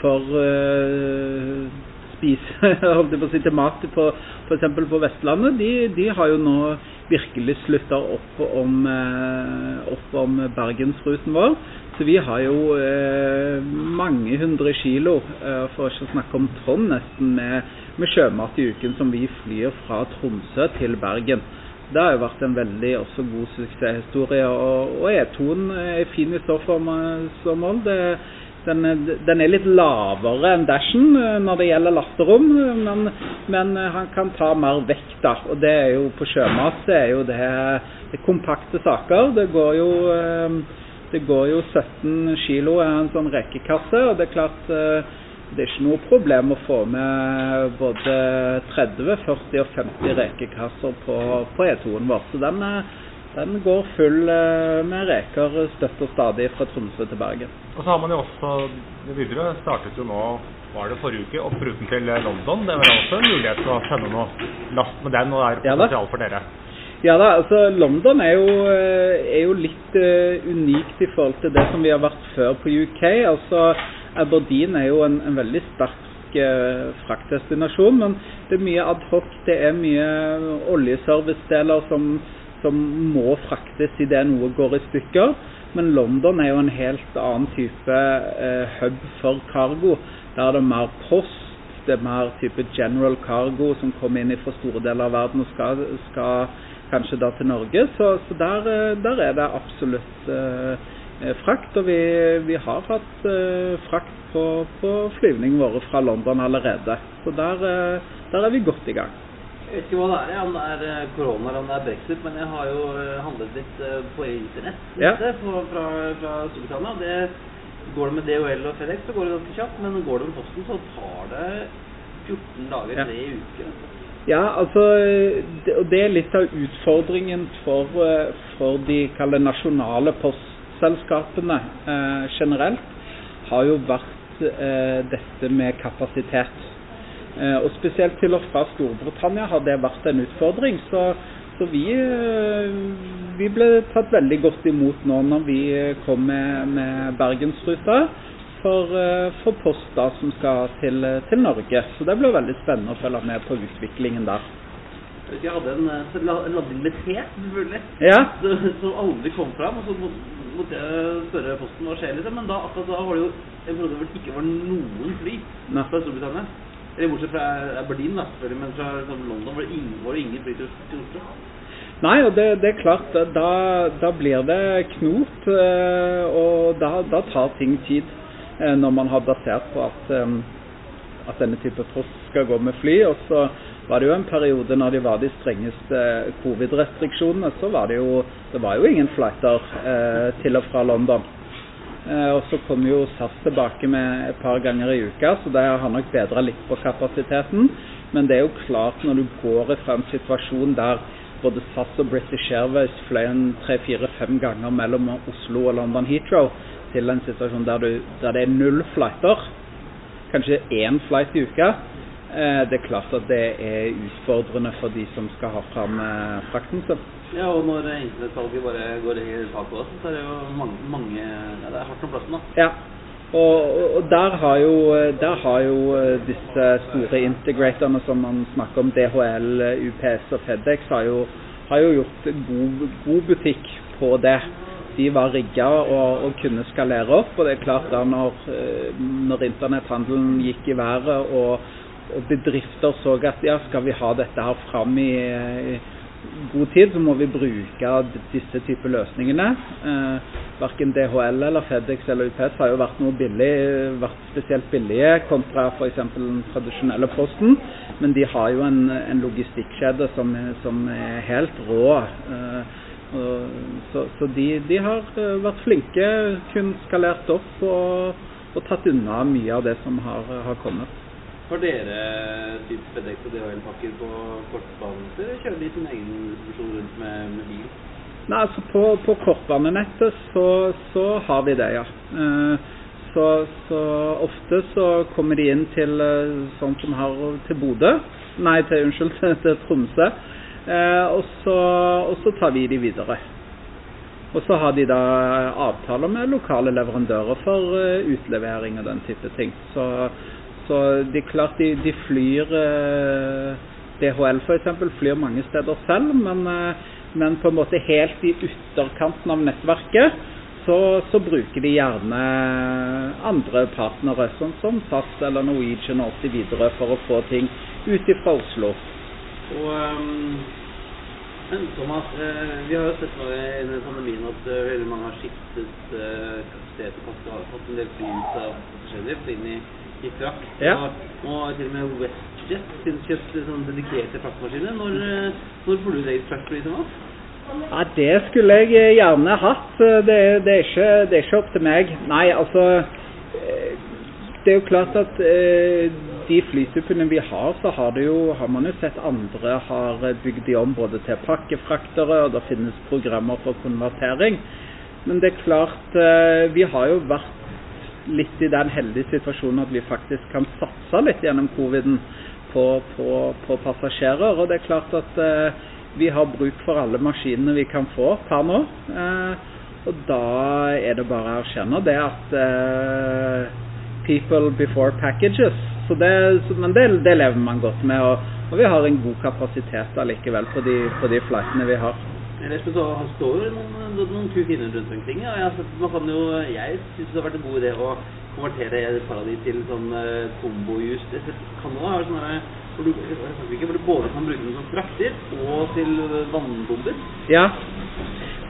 for uh, spise (laughs) holdt jeg på å si, til mat på f.eks. på Vestlandet, de, de har jo nå virkelig slutta opp om, uh, om Bergensruten vår. Så vi har jo eh, mange hundre kilo, eh, for ikke å snakke om tonn nesten, med, med sjømat i uken som vi flyr fra Tromsø til Bergen. Det har jo vært en veldig også god suksesshistorie. Og, og E2-en er fin i så mål. Den, den, er litt lavere enn Dashen eh, når det gjelder lasterom, men, men, han kan ta mer vekt. da, og det er jo På sjømat det er jo det, det kompakte saker. Det går jo eh, det går jo 17 kilo i en sånn rekekasse, og det er klart eh, det er ikke noe problem å få med både 30, 40 og 50 rekekasser på, på E2-en vår. Så den, den, går full eh, med reker støtt og stadig fra Tromsø til Bergen. Og så har man jo også Widerøe startet jo nå var det forrige uke oppruten til London. Det var også en mulighet til å sende noe last med den, og det er potensial for dere. Ja da, altså London er jo, eh, er jo litt uh, unikt i forhold til det som vi har vært før på UK. Altså Aberdeen er jo en, en veldig sterk eh, fraktdestinasjon, men det er mye adhoc. Det er mye oljeservicedeler som, som må fraktes idet noe går i stykker. Men London er jo en helt annen type eh, hub for cargo. Der er det mer post, det er mer type general cargo som kommer inn fra store deler av verden og skal, skal kanskje da til Norge. Så, så der, eh, der, er det absolutt eh, frakt. Og vi, vi har hatt eh, frakt på, på flyvningene våre fra London allerede. Så der, eh, der, er vi godt i gang. Jeg vet ikke hva det er, om det er korona eller om det er brexit, men jeg har jo handlet litt på internett ja. fra, fra, fra Storbritannia. Det, går det med DHL og FedEx, så går det ganske kjapt. Men går det med Posten, så tar det 14 dager, tre ja. uker. Ja, altså, det, og det er litt av utfordringen for, eh, for de nasjonale postselskapene eh, generelt, har jo vært eh, dette med kapasitet. Eh, og spesielt til og fra Storbritannia har det vært en utfordring. Så, så vi, eh, vi, ble tatt veldig godt imot nå når vi kom med, med Bergensruta for, eh, for post da, som skal til, til, Norge. Så det blir veldig spennende å følge med på utviklingen der. Jeg hadde en, eh, en ladning med te, selvfølgelig, ja. som aldri kom fram. og så måtte jeg spørre Posten hva skjer, liksom. Men da, akkurat da var det jo en periode hvor det ikke var noen fly Nei. fra Storbritannia. Eller bortsett fra Aberdeen, da, selvfølgelig. Men fra liksom, London var det ingen, var det ingen fly til, til Oslo. Nei, og det, det, er klart, da, da blir det knot, eh, og da, da tar ting tid. Eh, når man har basert på at, at denne type post skal gå med fly. Og så var det jo en periode når de var de strengeste covid-restriksjonene, så var det jo, det var jo ingen flighter eh, til og fra London. Eh, og så kom jo SAS tilbake med et par ganger i uka, så det har nok bedra litt på kapasiteten. Men det er jo klart, når du går fra en situasjon der både SAS og British Airways fløy en tre-fire-fem ganger mellom Oslo og London Heathrow, til en situasjon der, du, der det er null flighter, kanskje én flight i uka, det er klart at det er utfordrende for de som skal ha fram eh, frakten Så. Ja, og når internettsalget bare går i taket også, så er det jo mange, mange ja, Det er hardt om plassen, da. Ja. Og, og der, har jo, der, har jo, disse store integratorene som man snakker om, DHL, UPS og FedEx, har jo, har jo gjort god, god butikk på det de var rigga og, og, kunne skalere opp. Og det er klart da når, eh, når internetthandelen gikk i været og, bedrifter så at ja, skal vi ha dette her fram i, i god tid, så må vi bruke disse typer løsningene. Eh, verken DHL eller FedEx eller UPS har jo vært noe billig, vært spesielt billige kontra f.eks. den tradisjonelle posten. Men de har jo en, en logistikkjede som, som, er helt rå. Eh, så, så de, de, har eh, vært flinke, kun skalert opp og, og, tatt unna mye av det som har, har kommet. Har dere typ FedEx og DHL-pakker på kortbanen, eller kjører de sin egen distribusjon rundt med, med, bil? Nei, altså På, på kortbanenettet så, så, har vi det, ja. Eh, så, så, ofte så kommer de inn til eh, sånn som har til Bodø. Nei, til, unnskyld, (laughs) til Tromsø. Eh, og, så, og, så, tar vi de videre. Og så har de da avtaler med lokale leverandører for uh, utlevering og den type ting. Så, så det er klart de, de flyr uh, DHL f.eks. flyr mange steder selv, men, uh, men, på en måte helt i ytterkanten av nettverket så, så, bruker de gjerne andre partnere, sånn som SAS eller Norwegian og osv. for å få ting ut fra Oslo. Og um, Men Thomas, eh, vi har jo sett nå i denne pandemien at eh, veldig mange har skiftet eh, kapasitet og har fått en del fly ut av inn i, i frakt. Ja. Og til og med WestJet kjøpt sånn dedikerte fraktmaskiner. Når, eh, når får du deg fraktfly, Thomas? Ja, det skulle jeg eh, gjerne hatt. Det, det, er ikke, det er ikke opp til meg. Nei, altså eh, Det er jo klart at eh, de flytypene vi har, så har, det jo, har man jo sett andre har bygd de om både til pakkefraktere, og det finnes programmer for konvertering. Men det er klart, eh, vi har jo vært litt i den heldige situasjonen at vi faktisk kan satse litt gjennom coviden på, på, på passasjerer. Og det er klart at eh, vi har bruk for alle maskinene vi kan få per nå. Eh, og da er det bare å erkjenne det at eh, people before packages. Så det, men det, det lever man godt med. Og, og vi har en god kapasitet allikevel på de, på de flightene vi har. Ellers så står jo noen, noen kule finner rundt omkring. Ja. Jeg, man kan jo, jeg syns det har vært en god idé å konvertere et par av de til sånn uh, kombojus. Canada har sånne hvor du, ikke, hvor du både kan bruke den som frakter og til eh, vannbomber. Ja.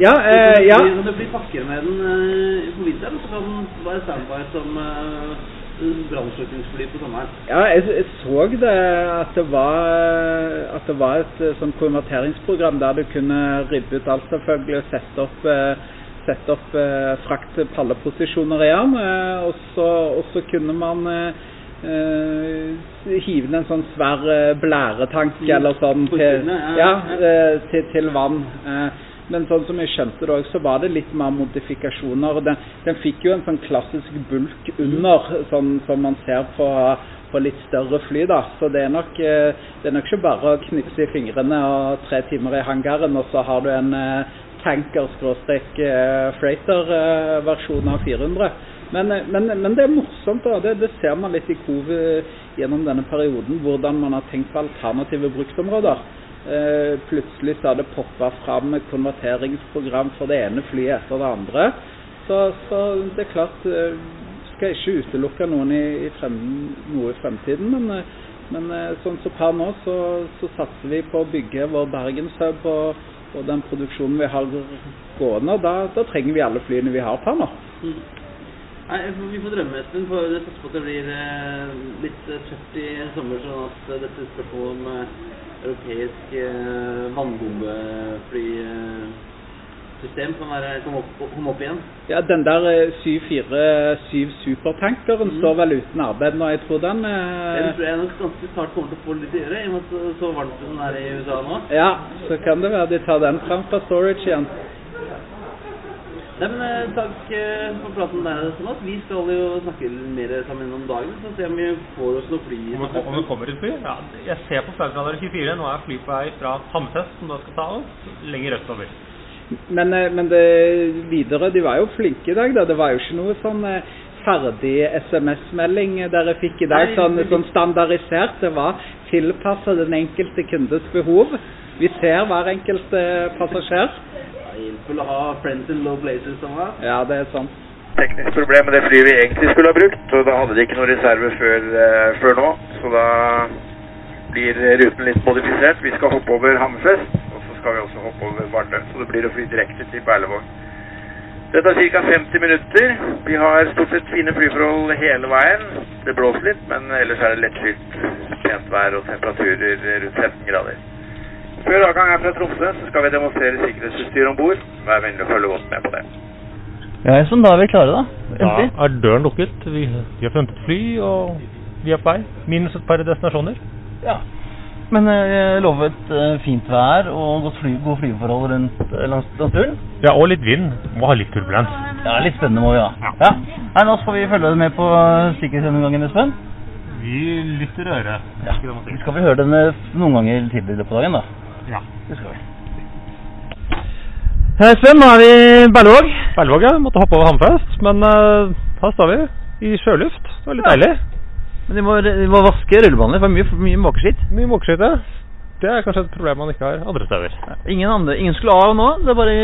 Ja, eh, ja. kan du fly pakker med den eh, på vinteren, så kan den være standby som uh, brannslukningsfly på sommeren. Ja, jeg, jeg så det at det var, at det var et eh, sånn konverteringsprogram der du kunne ribbe ut alt selvfølgelig og sette opp, eh, sette opp eh, fraktpalleposisjoner igjen. Eh, og, så, og så kunne man eh, eh, hive ned en sånn svær eh, blæretank Mm. eller sånn til, ja, til, til vann. Eh, men sånn som jeg skjønte det også, så var det litt mer modifikasjoner. Den, den fikk jo en sånn klassisk bulk under, sånn som man ser på, på litt større fly. da. Så det er nok, eh, det er nok ikke bare å knipse i fingrene og tre timer i hangaren, og så har du en eh, tanker-freighter-versjon av 400. Men, eh, men, men det er morsomt. da, det, det ser man litt i COVID gjennom denne perioden, hvordan man har tenkt på alternative bruksområder. Eh, plutselig så hadde det poppa fram et konverteringsprogram for det ene flyet etter det andre. Så, så det er klart eh, Skal ikke utelukke noen i, i frem, noe i fremtiden, men, eh, men sånn som per nå, så, så satser vi på å bygge vår Bergenshub og, og den produksjonen vi har gående. Da, da trenger vi alle flyene vi har per nå. Mm. Nei, Vi får drømme, Espen. for Det satser på at det blir eh, litt eh, tøft i sommer, sånn at eh, dette spørsmålet om en europeisk eh, vannbombeflysystem kan være, komme, opp, komme opp igjen. Ja, Den der eh, 747 supertankeren Mm. står vel uten arbeid nå. Jeg tror den eh, Den tror jeg nok ganske snart kommer til å få litt å gjøre, i og med at så- så varmt den er i USA nå. Ja, så kan det være de tar den fram fra storage igjen. Nei, men eh, Takk eh, for praten der, Thomas. Vi skal jo snakke mer sammen om dagen, så se om vi får oss noe fly. Om det, om det kommer et fly? Ja, jeg ser på Flightradar 24. Nå er fly på vei fra Hammerfest, som da skal ta oss lenger østover. Men, eh, men det videre, de var jo flinke i dag. da. Det var jo ikke noe sånn ferdig SMS-melding dere fikk i dag, Nei, sånn, sånn standardisert. Det var tilpassa den enkelte kundes behov. Vi ser hver enkelt passasjer. Hjelper å ha friends in low places, Thomas. Ja, det er sant. teknisk problem med det flyet vi egentlig skulle ha brukt, og da hadde de ikke noe reserve før, eh, før nå. Så da blir ruten litt modifisert. Vi skal hoppe over Hammerfest, og så skal vi også hoppe over Vardø. Så det blir å fly direkte til Berlevåg. Det tar ca. 50 minutter. Vi har stort sett fine flyforhold hele veien. Det blåser litt, men ellers er det lettskylt, pent vær og temperaturer rundt 15 grader. Før avgang er fra Tromsø så skal vi demonstrere sikkerhetsutstyr om bord. Vær vennlig å følge godt med på det. Ja, sånn, da er vi klare, da. Da er døren lukket. Vi, vi har funnet et fly, og vi er på vei. Minus et par destinasjoner. Ja. Men eh, jeg lovet et eh, fint vær og godt fly, gode flyforhold rundt eh, langs, langs turen. Ja, og litt vind. Må ha litt turbulens. Ja, litt spennende må vi ha. Ja. Nei, nå får vi følge med på sikkerhetsgjennomgangen, Espen. Vi lytter øret. Ja. Vi skal vel høre den noen ganger tidligere på dagen, da. Ja. Det skal vi. Sven, nå er vi i Berlevåg. Berlevåg, ja. Måtte hoppe over Hammerfest. Men uh, her står vi i sjøluft. Det var litt Ja. deilig. Men de må, de må vaske rullebanene, for mye, mye måkeskitt. Mye måkeskite. Det er kanskje et problem man ikke har andre steder. Ingen, andre, ingen skulle av nå, det er bare,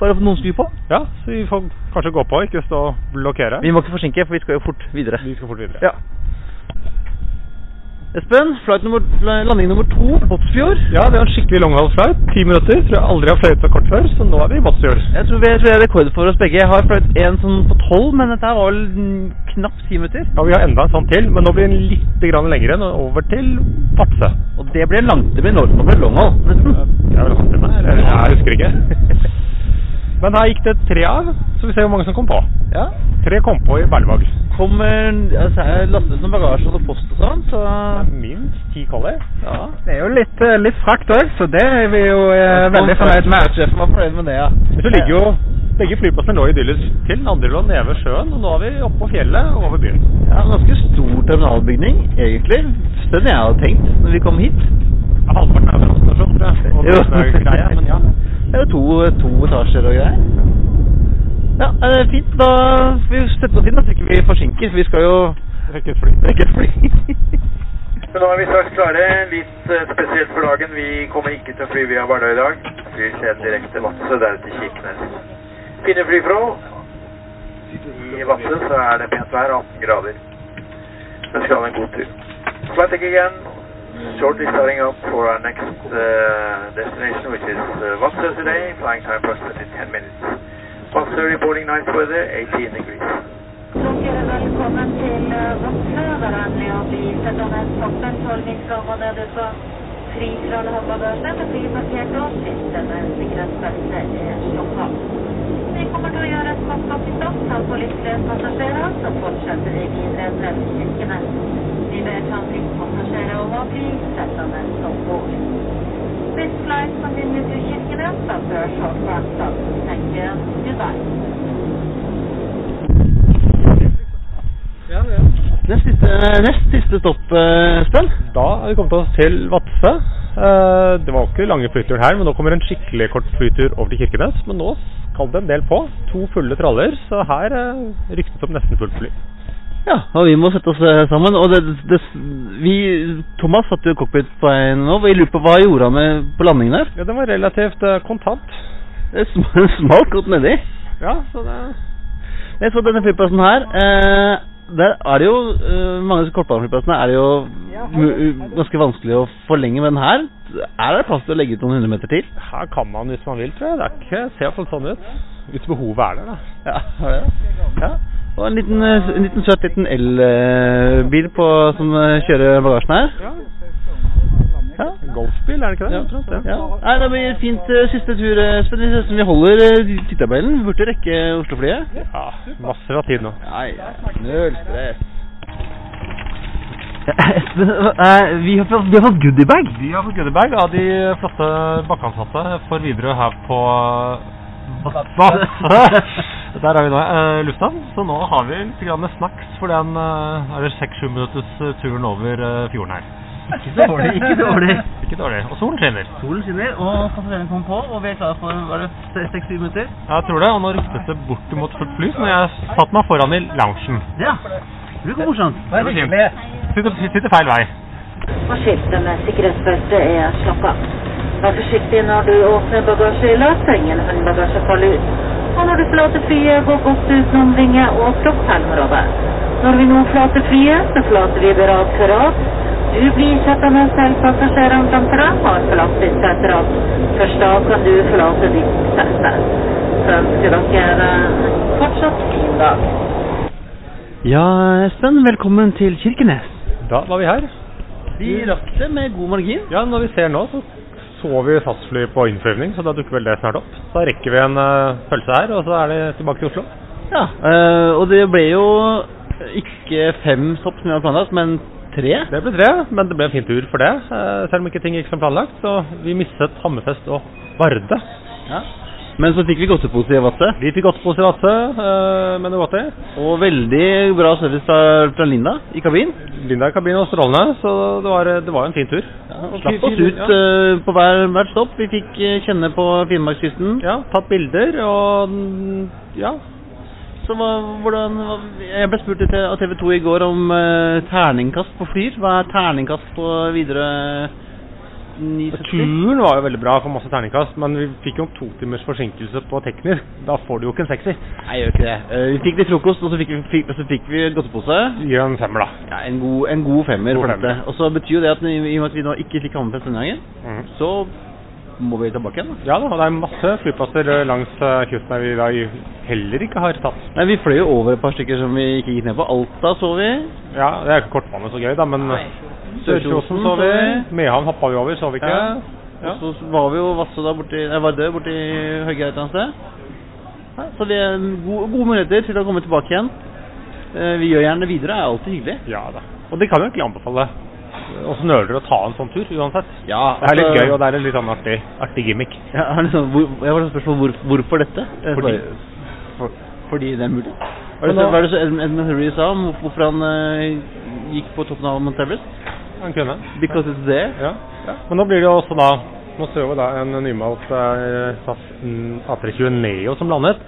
bare noen skulle på. Ja, så vi får kanskje gå på, ikke stå og blokkere. Vi må ikke forsinke, for vi skal jo fort videre. Vi skal fort videre. Ja. Espen, nummer, landing nummer to, Båtsfjord. Ja, det var en skikkelig long-haul flight. Ti minutter. Tror jeg aldri har fløyet så kort før, så nå er vi i Båtsfjord. Jeg tror, vi, jeg tror er rekord for oss begge. Jeg har fløyet en sånn på tolv, men dette var vel knapt ti minutter. Ja, vi har enda en sånn til, men nå blir den litt grann lengre. Nå over til Vadsø. Og det blir en lang, det blir en long- long nesten. Ja, det er eller jeg husker ikke. (laughs) Men her gikk det tre av, så vi ser hvor mange som kom på. Ja. Tre kom på i Berlevåg. Kommer altså, er lastet som bagasje og post og sånn, så Minst ti collie. ja. Det er jo litt, eh, litt frakt òg, så det er vi jo eh, veldig fornøyd med. Sjefen var fornøyd med det, ja. Men så ligger jo begge flyplassene lå idyllisk til. Den andre lå nede ved sjøen, og nå er vi oppe på fjellet og over byen. Ja, en ganske stor terminalbygning, egentlig. Større enn jeg hadde tenkt når vi kom hit. Ja, Halvparten er brannstasjon, tror jeg. Og (laughs) Jo. det er greia, men ja. Det er jo to, to etasjer og greier. Ja, det er fint. Da får vi sette oss inn, så ikke vi forsinker. For vi skal jo Rekke et fly. rekke et fly. (laughs) Så nå er vi straks klare. Litt eh, spesielt for dagen. Vi kommer ikke til å fly via Vardø i dag. Vi ser direkte Vadsø, deretter Kirkenes. Finne flyfrå. I Vadsø så er det pent vær, 18 grader. Ønsker alle en god tur. Flight again. Shortly starting up for our next uh, destination, which is uh, Vadsø today. Flying time approximately 10 minutes. Vadsø reporting nice weather, 18 degrees. Dere velkommen til eh, Vadsø. Der er det å bli sett av en toppen 12 mil fra nede på fri fra håndbagasje. Det blir parkert og siste med sikkerhetsbelte er slått av. Vi kommer til å gjøre et kort stopp for litt flere passasjerer, så fortsetter vi videre til Kirkenes. Vi ber samfunnspassasjerer om å bli sittende om bord. This flight continues to Kirkenes after a short run stop. Thank you. Goodbye. Nest siste, nest siste stopp, eh, Espen. Da er vi kommet oss til Vadsø. Eh, Det var ikke lange flyturen her, men nå kommer en skikkelig kort flytur over til Kirkenes. Men nå skal det en del på. To fulle traller, så her eh, ryktes opp nesten fullt fly. Ja, og vi må sette oss eh, sammen. Og det, det, vi, Thomas satt jo i cockpit på en nå. Vi lurer på hva gjorde han med på landingen der? Ja, den var relativt uh, kontant. Det sm- (laughs) smalt godt nedi. Ja, så det Jeg så denne flyplassen her. Eh, der er det jo eh, Mange av kortbaneflyplassene er det jo mu- her. ganske vanskelig å forlenge, men her er det plass til å legge ut noen hundre meter til. Her kan man hvis man vil, tror jeg. Det er ikke, ser iallfall sånn ut. Hvis behovet er der, da. Ja, er det det? Ja. Og en liten, eh, en liten søt liten elbil som eh, kjører bagasjen her. Ja. Ja. Golfbil, er det ikke det? Ja. Ja. Nei, det blir fint eh, siste tur, Espen. Vi holder uh, tidtabellen. Vi burde rekke Oslo-flyet. Ja, masser av tid nå. Nei. Null stress. (laughs) Espen, vi, har fått, vi har fått goodiebag. Vi har fått goodiebag av de flotte bakkeansatte for Widerøe her på. (laughs) Der er vi nå i lufthavn, så nå har vi litt grann snacks for den eh, det seks-sju minutters eh, turen over eh, fjorden her. Ikke dårlig, ikke dårlig. (laughs) Ikke dårlig. Og solen skinner. Solen skinner, og passasjerene kommer på, og vi er klare for var det seks-syv minutter. Jeg tror det, og nå ryktes det bortimot fullt fly, så jeg satt meg foran i loungen. Ja, det blir morsomt. Det blir fint. Sitter, sitter feil vei. Og skiltet med sikkerhetsbeltet er slått av. Vær forsiktig når du åpner bagasjehylla, så en håndbagasje faller ut. Og når du forlater flyet, gå godt utenom vinger og kroppshelmrådet. Når vi nå forlater flyet, så forlater vi det rad for rad. Du blir sittende selv passasjerene framfor deg har forlatt ditt seterad. Først da kan du forlate ditt sete. Så ønsker dere en fortsatt fin dag. Ja, Espen, velkommen til Kirkenes. Da var vi her. Vi rakk det med god margin. Ja, når vi ser nå, så så vi SAS-fly på innflyvning, så da dukker vel det snart opp. Da rekker vi en uh, pølse her, og så er det tilbake til Oslo. Ja, eh, og det ble jo ikke fem stopp som vi hadde planlagt, men tre. Det ble tre, men det ble en fin tur for det, eh, selv om ikke ting gikk som planlagt. Så vi mistet Hammerfest og Varde. Ja. Men så fikk vi godtepose i Vadsø. Vi fikk godtepose i Vadsø, uh, med noe i. Og veldig bra service fra, fra Linda i kabinen. Linda i kabinen var strålende, så det var, det var en fin tur. Ja, og slapp oss ut eh, på hver, hvert stopp. Vi fikk eh, kjenne på Finnmarkskysten. Ja, tatt bilder og ja. Så hva, hvordan, jeg ble spurt av TV 2 i går om uh, terningkast på flyr. Hva er terningkast på videre 970. Turen var jo veldig bra for masse terningkast, men vi fikk jo to timers forsinkelse på teknisk. Da får du jo ikke en sekser. Nei, jeg gjør ikke det. Uh, vi fikk litt frokost, og så fikk vi, fikk, så fikk vi godtepose. Gi en femmer, da. Ja, en god, en god femmer. Og så betyr jo det at i i og med at vi nå ikke fikk Hammerfest denne gangen, mm. så må vi tilbake igjen. da. Ja da, det er masse flyplasser eh, langs eh, kysten vi da heller ikke har tatt. Nei, Vi fløy jo over et par stykker som vi ikke gikk ned på. Alta så vi. Ja, det er ikke kortbane så gøy, da, men Sør-Kjosen så vi. Mehamn hoppa vi over, så vi ikke. Ja. Ja. Og så var vi jo Vasse da borti Nei, Vardø borti Høgge et eller annet sted. Så det er gode, gode muligheter til å komme tilbake igjen. Eh, Vi gjør gjerne det videre, er alltid hyggelig. Ja da. Og det kan jo egentlig anbefale oss du å ta en sånn tur, uansett. Ja, Det er litt altså- gøy, og det er en litt sånn artig, artig gimmick. Ja, liksom, hvor, jeg var spørsmål hvor, hvorfor dette? Eh, Fordi- for, fordi det er mulig. Hva er det, så- nå- hva det så Edmund Edmund sa om hvorfor han uh, gikk på toppen av Mount Everest? Han kunne. Because it's there. Ja. Men nå blir det jo også da Nå ser vi da en nymalt uh, SAS mm, A320 Neo som landet.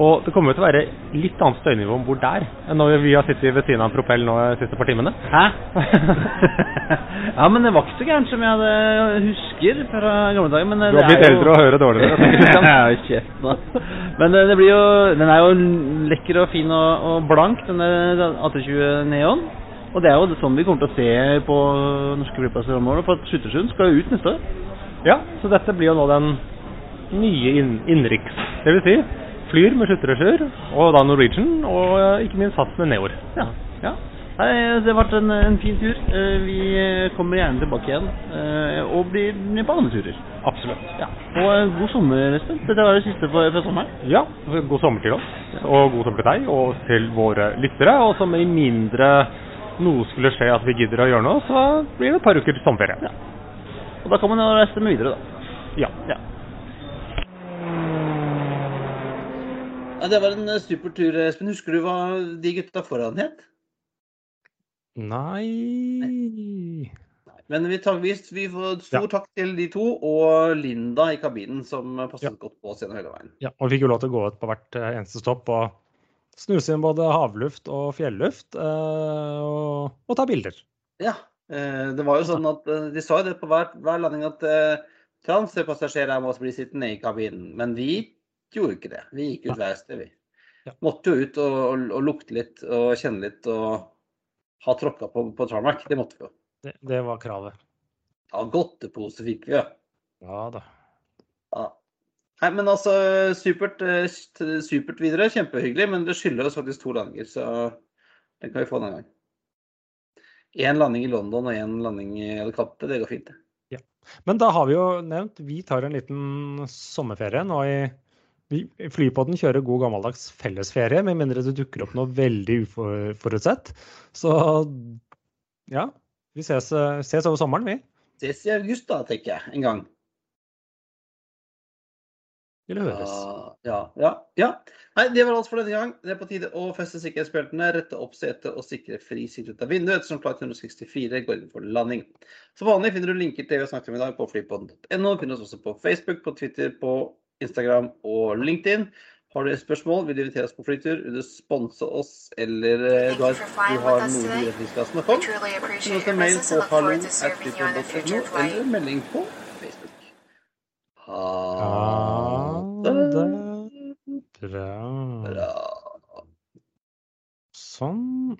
Og det kommer jo til å være litt annet støynivå om bord der enn når vi har sittet ved siden av en propell nå de siste par timene. Hæ? (laughs) ja, men det var ikke så gærent som jeg hadde husker fra gamle dager. Men det Du har blitt eldre jo- og hører dårligere. (laughs) ja, kjeft. Men eh, det blir jo Den er jo lekker og fin og, og blank, denne AT20-neon. Og det er jo sånn vi kommer til å se på norske flyplasser framover. For at Skyttersund skal jo ut neste år. Ja, så dette blir jo nå den nye inn innenriks. Det vil si flyr med sluttretur, og da Norwegian, og eh, ikke minst SAS med Neor. Ja. ja. Nei, det vært en, en fin tur. Eh, Vi kommer gjerne tilbake igjen. eh, Og blir med på andre turer. Absolutt. Ja. Og god sommer, Espen. Dette var det siste for, for sommeren. Ja, god sommer til oss, og god sommer til deg og til våre lyttere. Og som i mindre noe skulle skje at vi gidder å gjøre noe, så blir det et par uker til sommerferie. Ja. Og da kan man jo reise med videre, da. Ja. Ja. Ja, det var en eh, super tur, Espen. Husker du hva de gutta foran het? Nei Men vi, tar, vi, vi får stor takk til de to og Linda i kabinen, som passet Ja. godt på oss gjennom hele veien. Ja, og vi fikk jo lov til å gå ut på hvert eh, eneste stopp og snuse inn både havluft og fjelluft, eh, og, og ta bilder. Ja. eh, Det var jo sånn at eh, De sa jo det på hver, hver landing at eh, transferpassasjerer må bli sittende i kabinen. Men vi gjorde ikke det. Vi gikk ut hver sted, vi. Ja. Måtte jo ut og, og, og lukte litt og kjenne litt og ha tråkka på, på tarmac. Det måtte vi jo. Det, det var kravet. Ja, godtepose fikk vi, ja. Ja da. Ja. Nei, men altså, supert, eh, supert videre. Kjempehyggelig. Men det skylder oss faktisk to landinger, så den kan vi få en gang. Én landing i London og én landing i Alicante, det går fint. det. Men da har vi jo nevnt, vi tar en liten sommerferie nå i Flypodden kjører god gammeldags fellesferie, med mindre det dukker opp noe veldig uforutsett. Så ja, vi ses, ses over sommeren, vi. Ses i august, da, tenker jeg. En gang. Eller høres. Ja, ja, ja, ja. Nei, det var alt for denne gang. Det er på tide å feste sikkerhetsbeltene, rette opp setet og sikre fri sikt ut av vinduet ettersom flight 164 går inn for landing. Som vanlig finner du linker til det vi har snakket om i dag på flypodden.no. Finner oss også på Facebook, på Twitter, på Instagram og LinkedIn. Har du et spørsmål, vil du invitere oss på flytur, vil du sponse oss, eller eh, du har, du har noe du vil at vi skal snakke om, send oss en mail på hallo.no, eller melding på Facebook. Ha Ha det bra. bra. Sånn.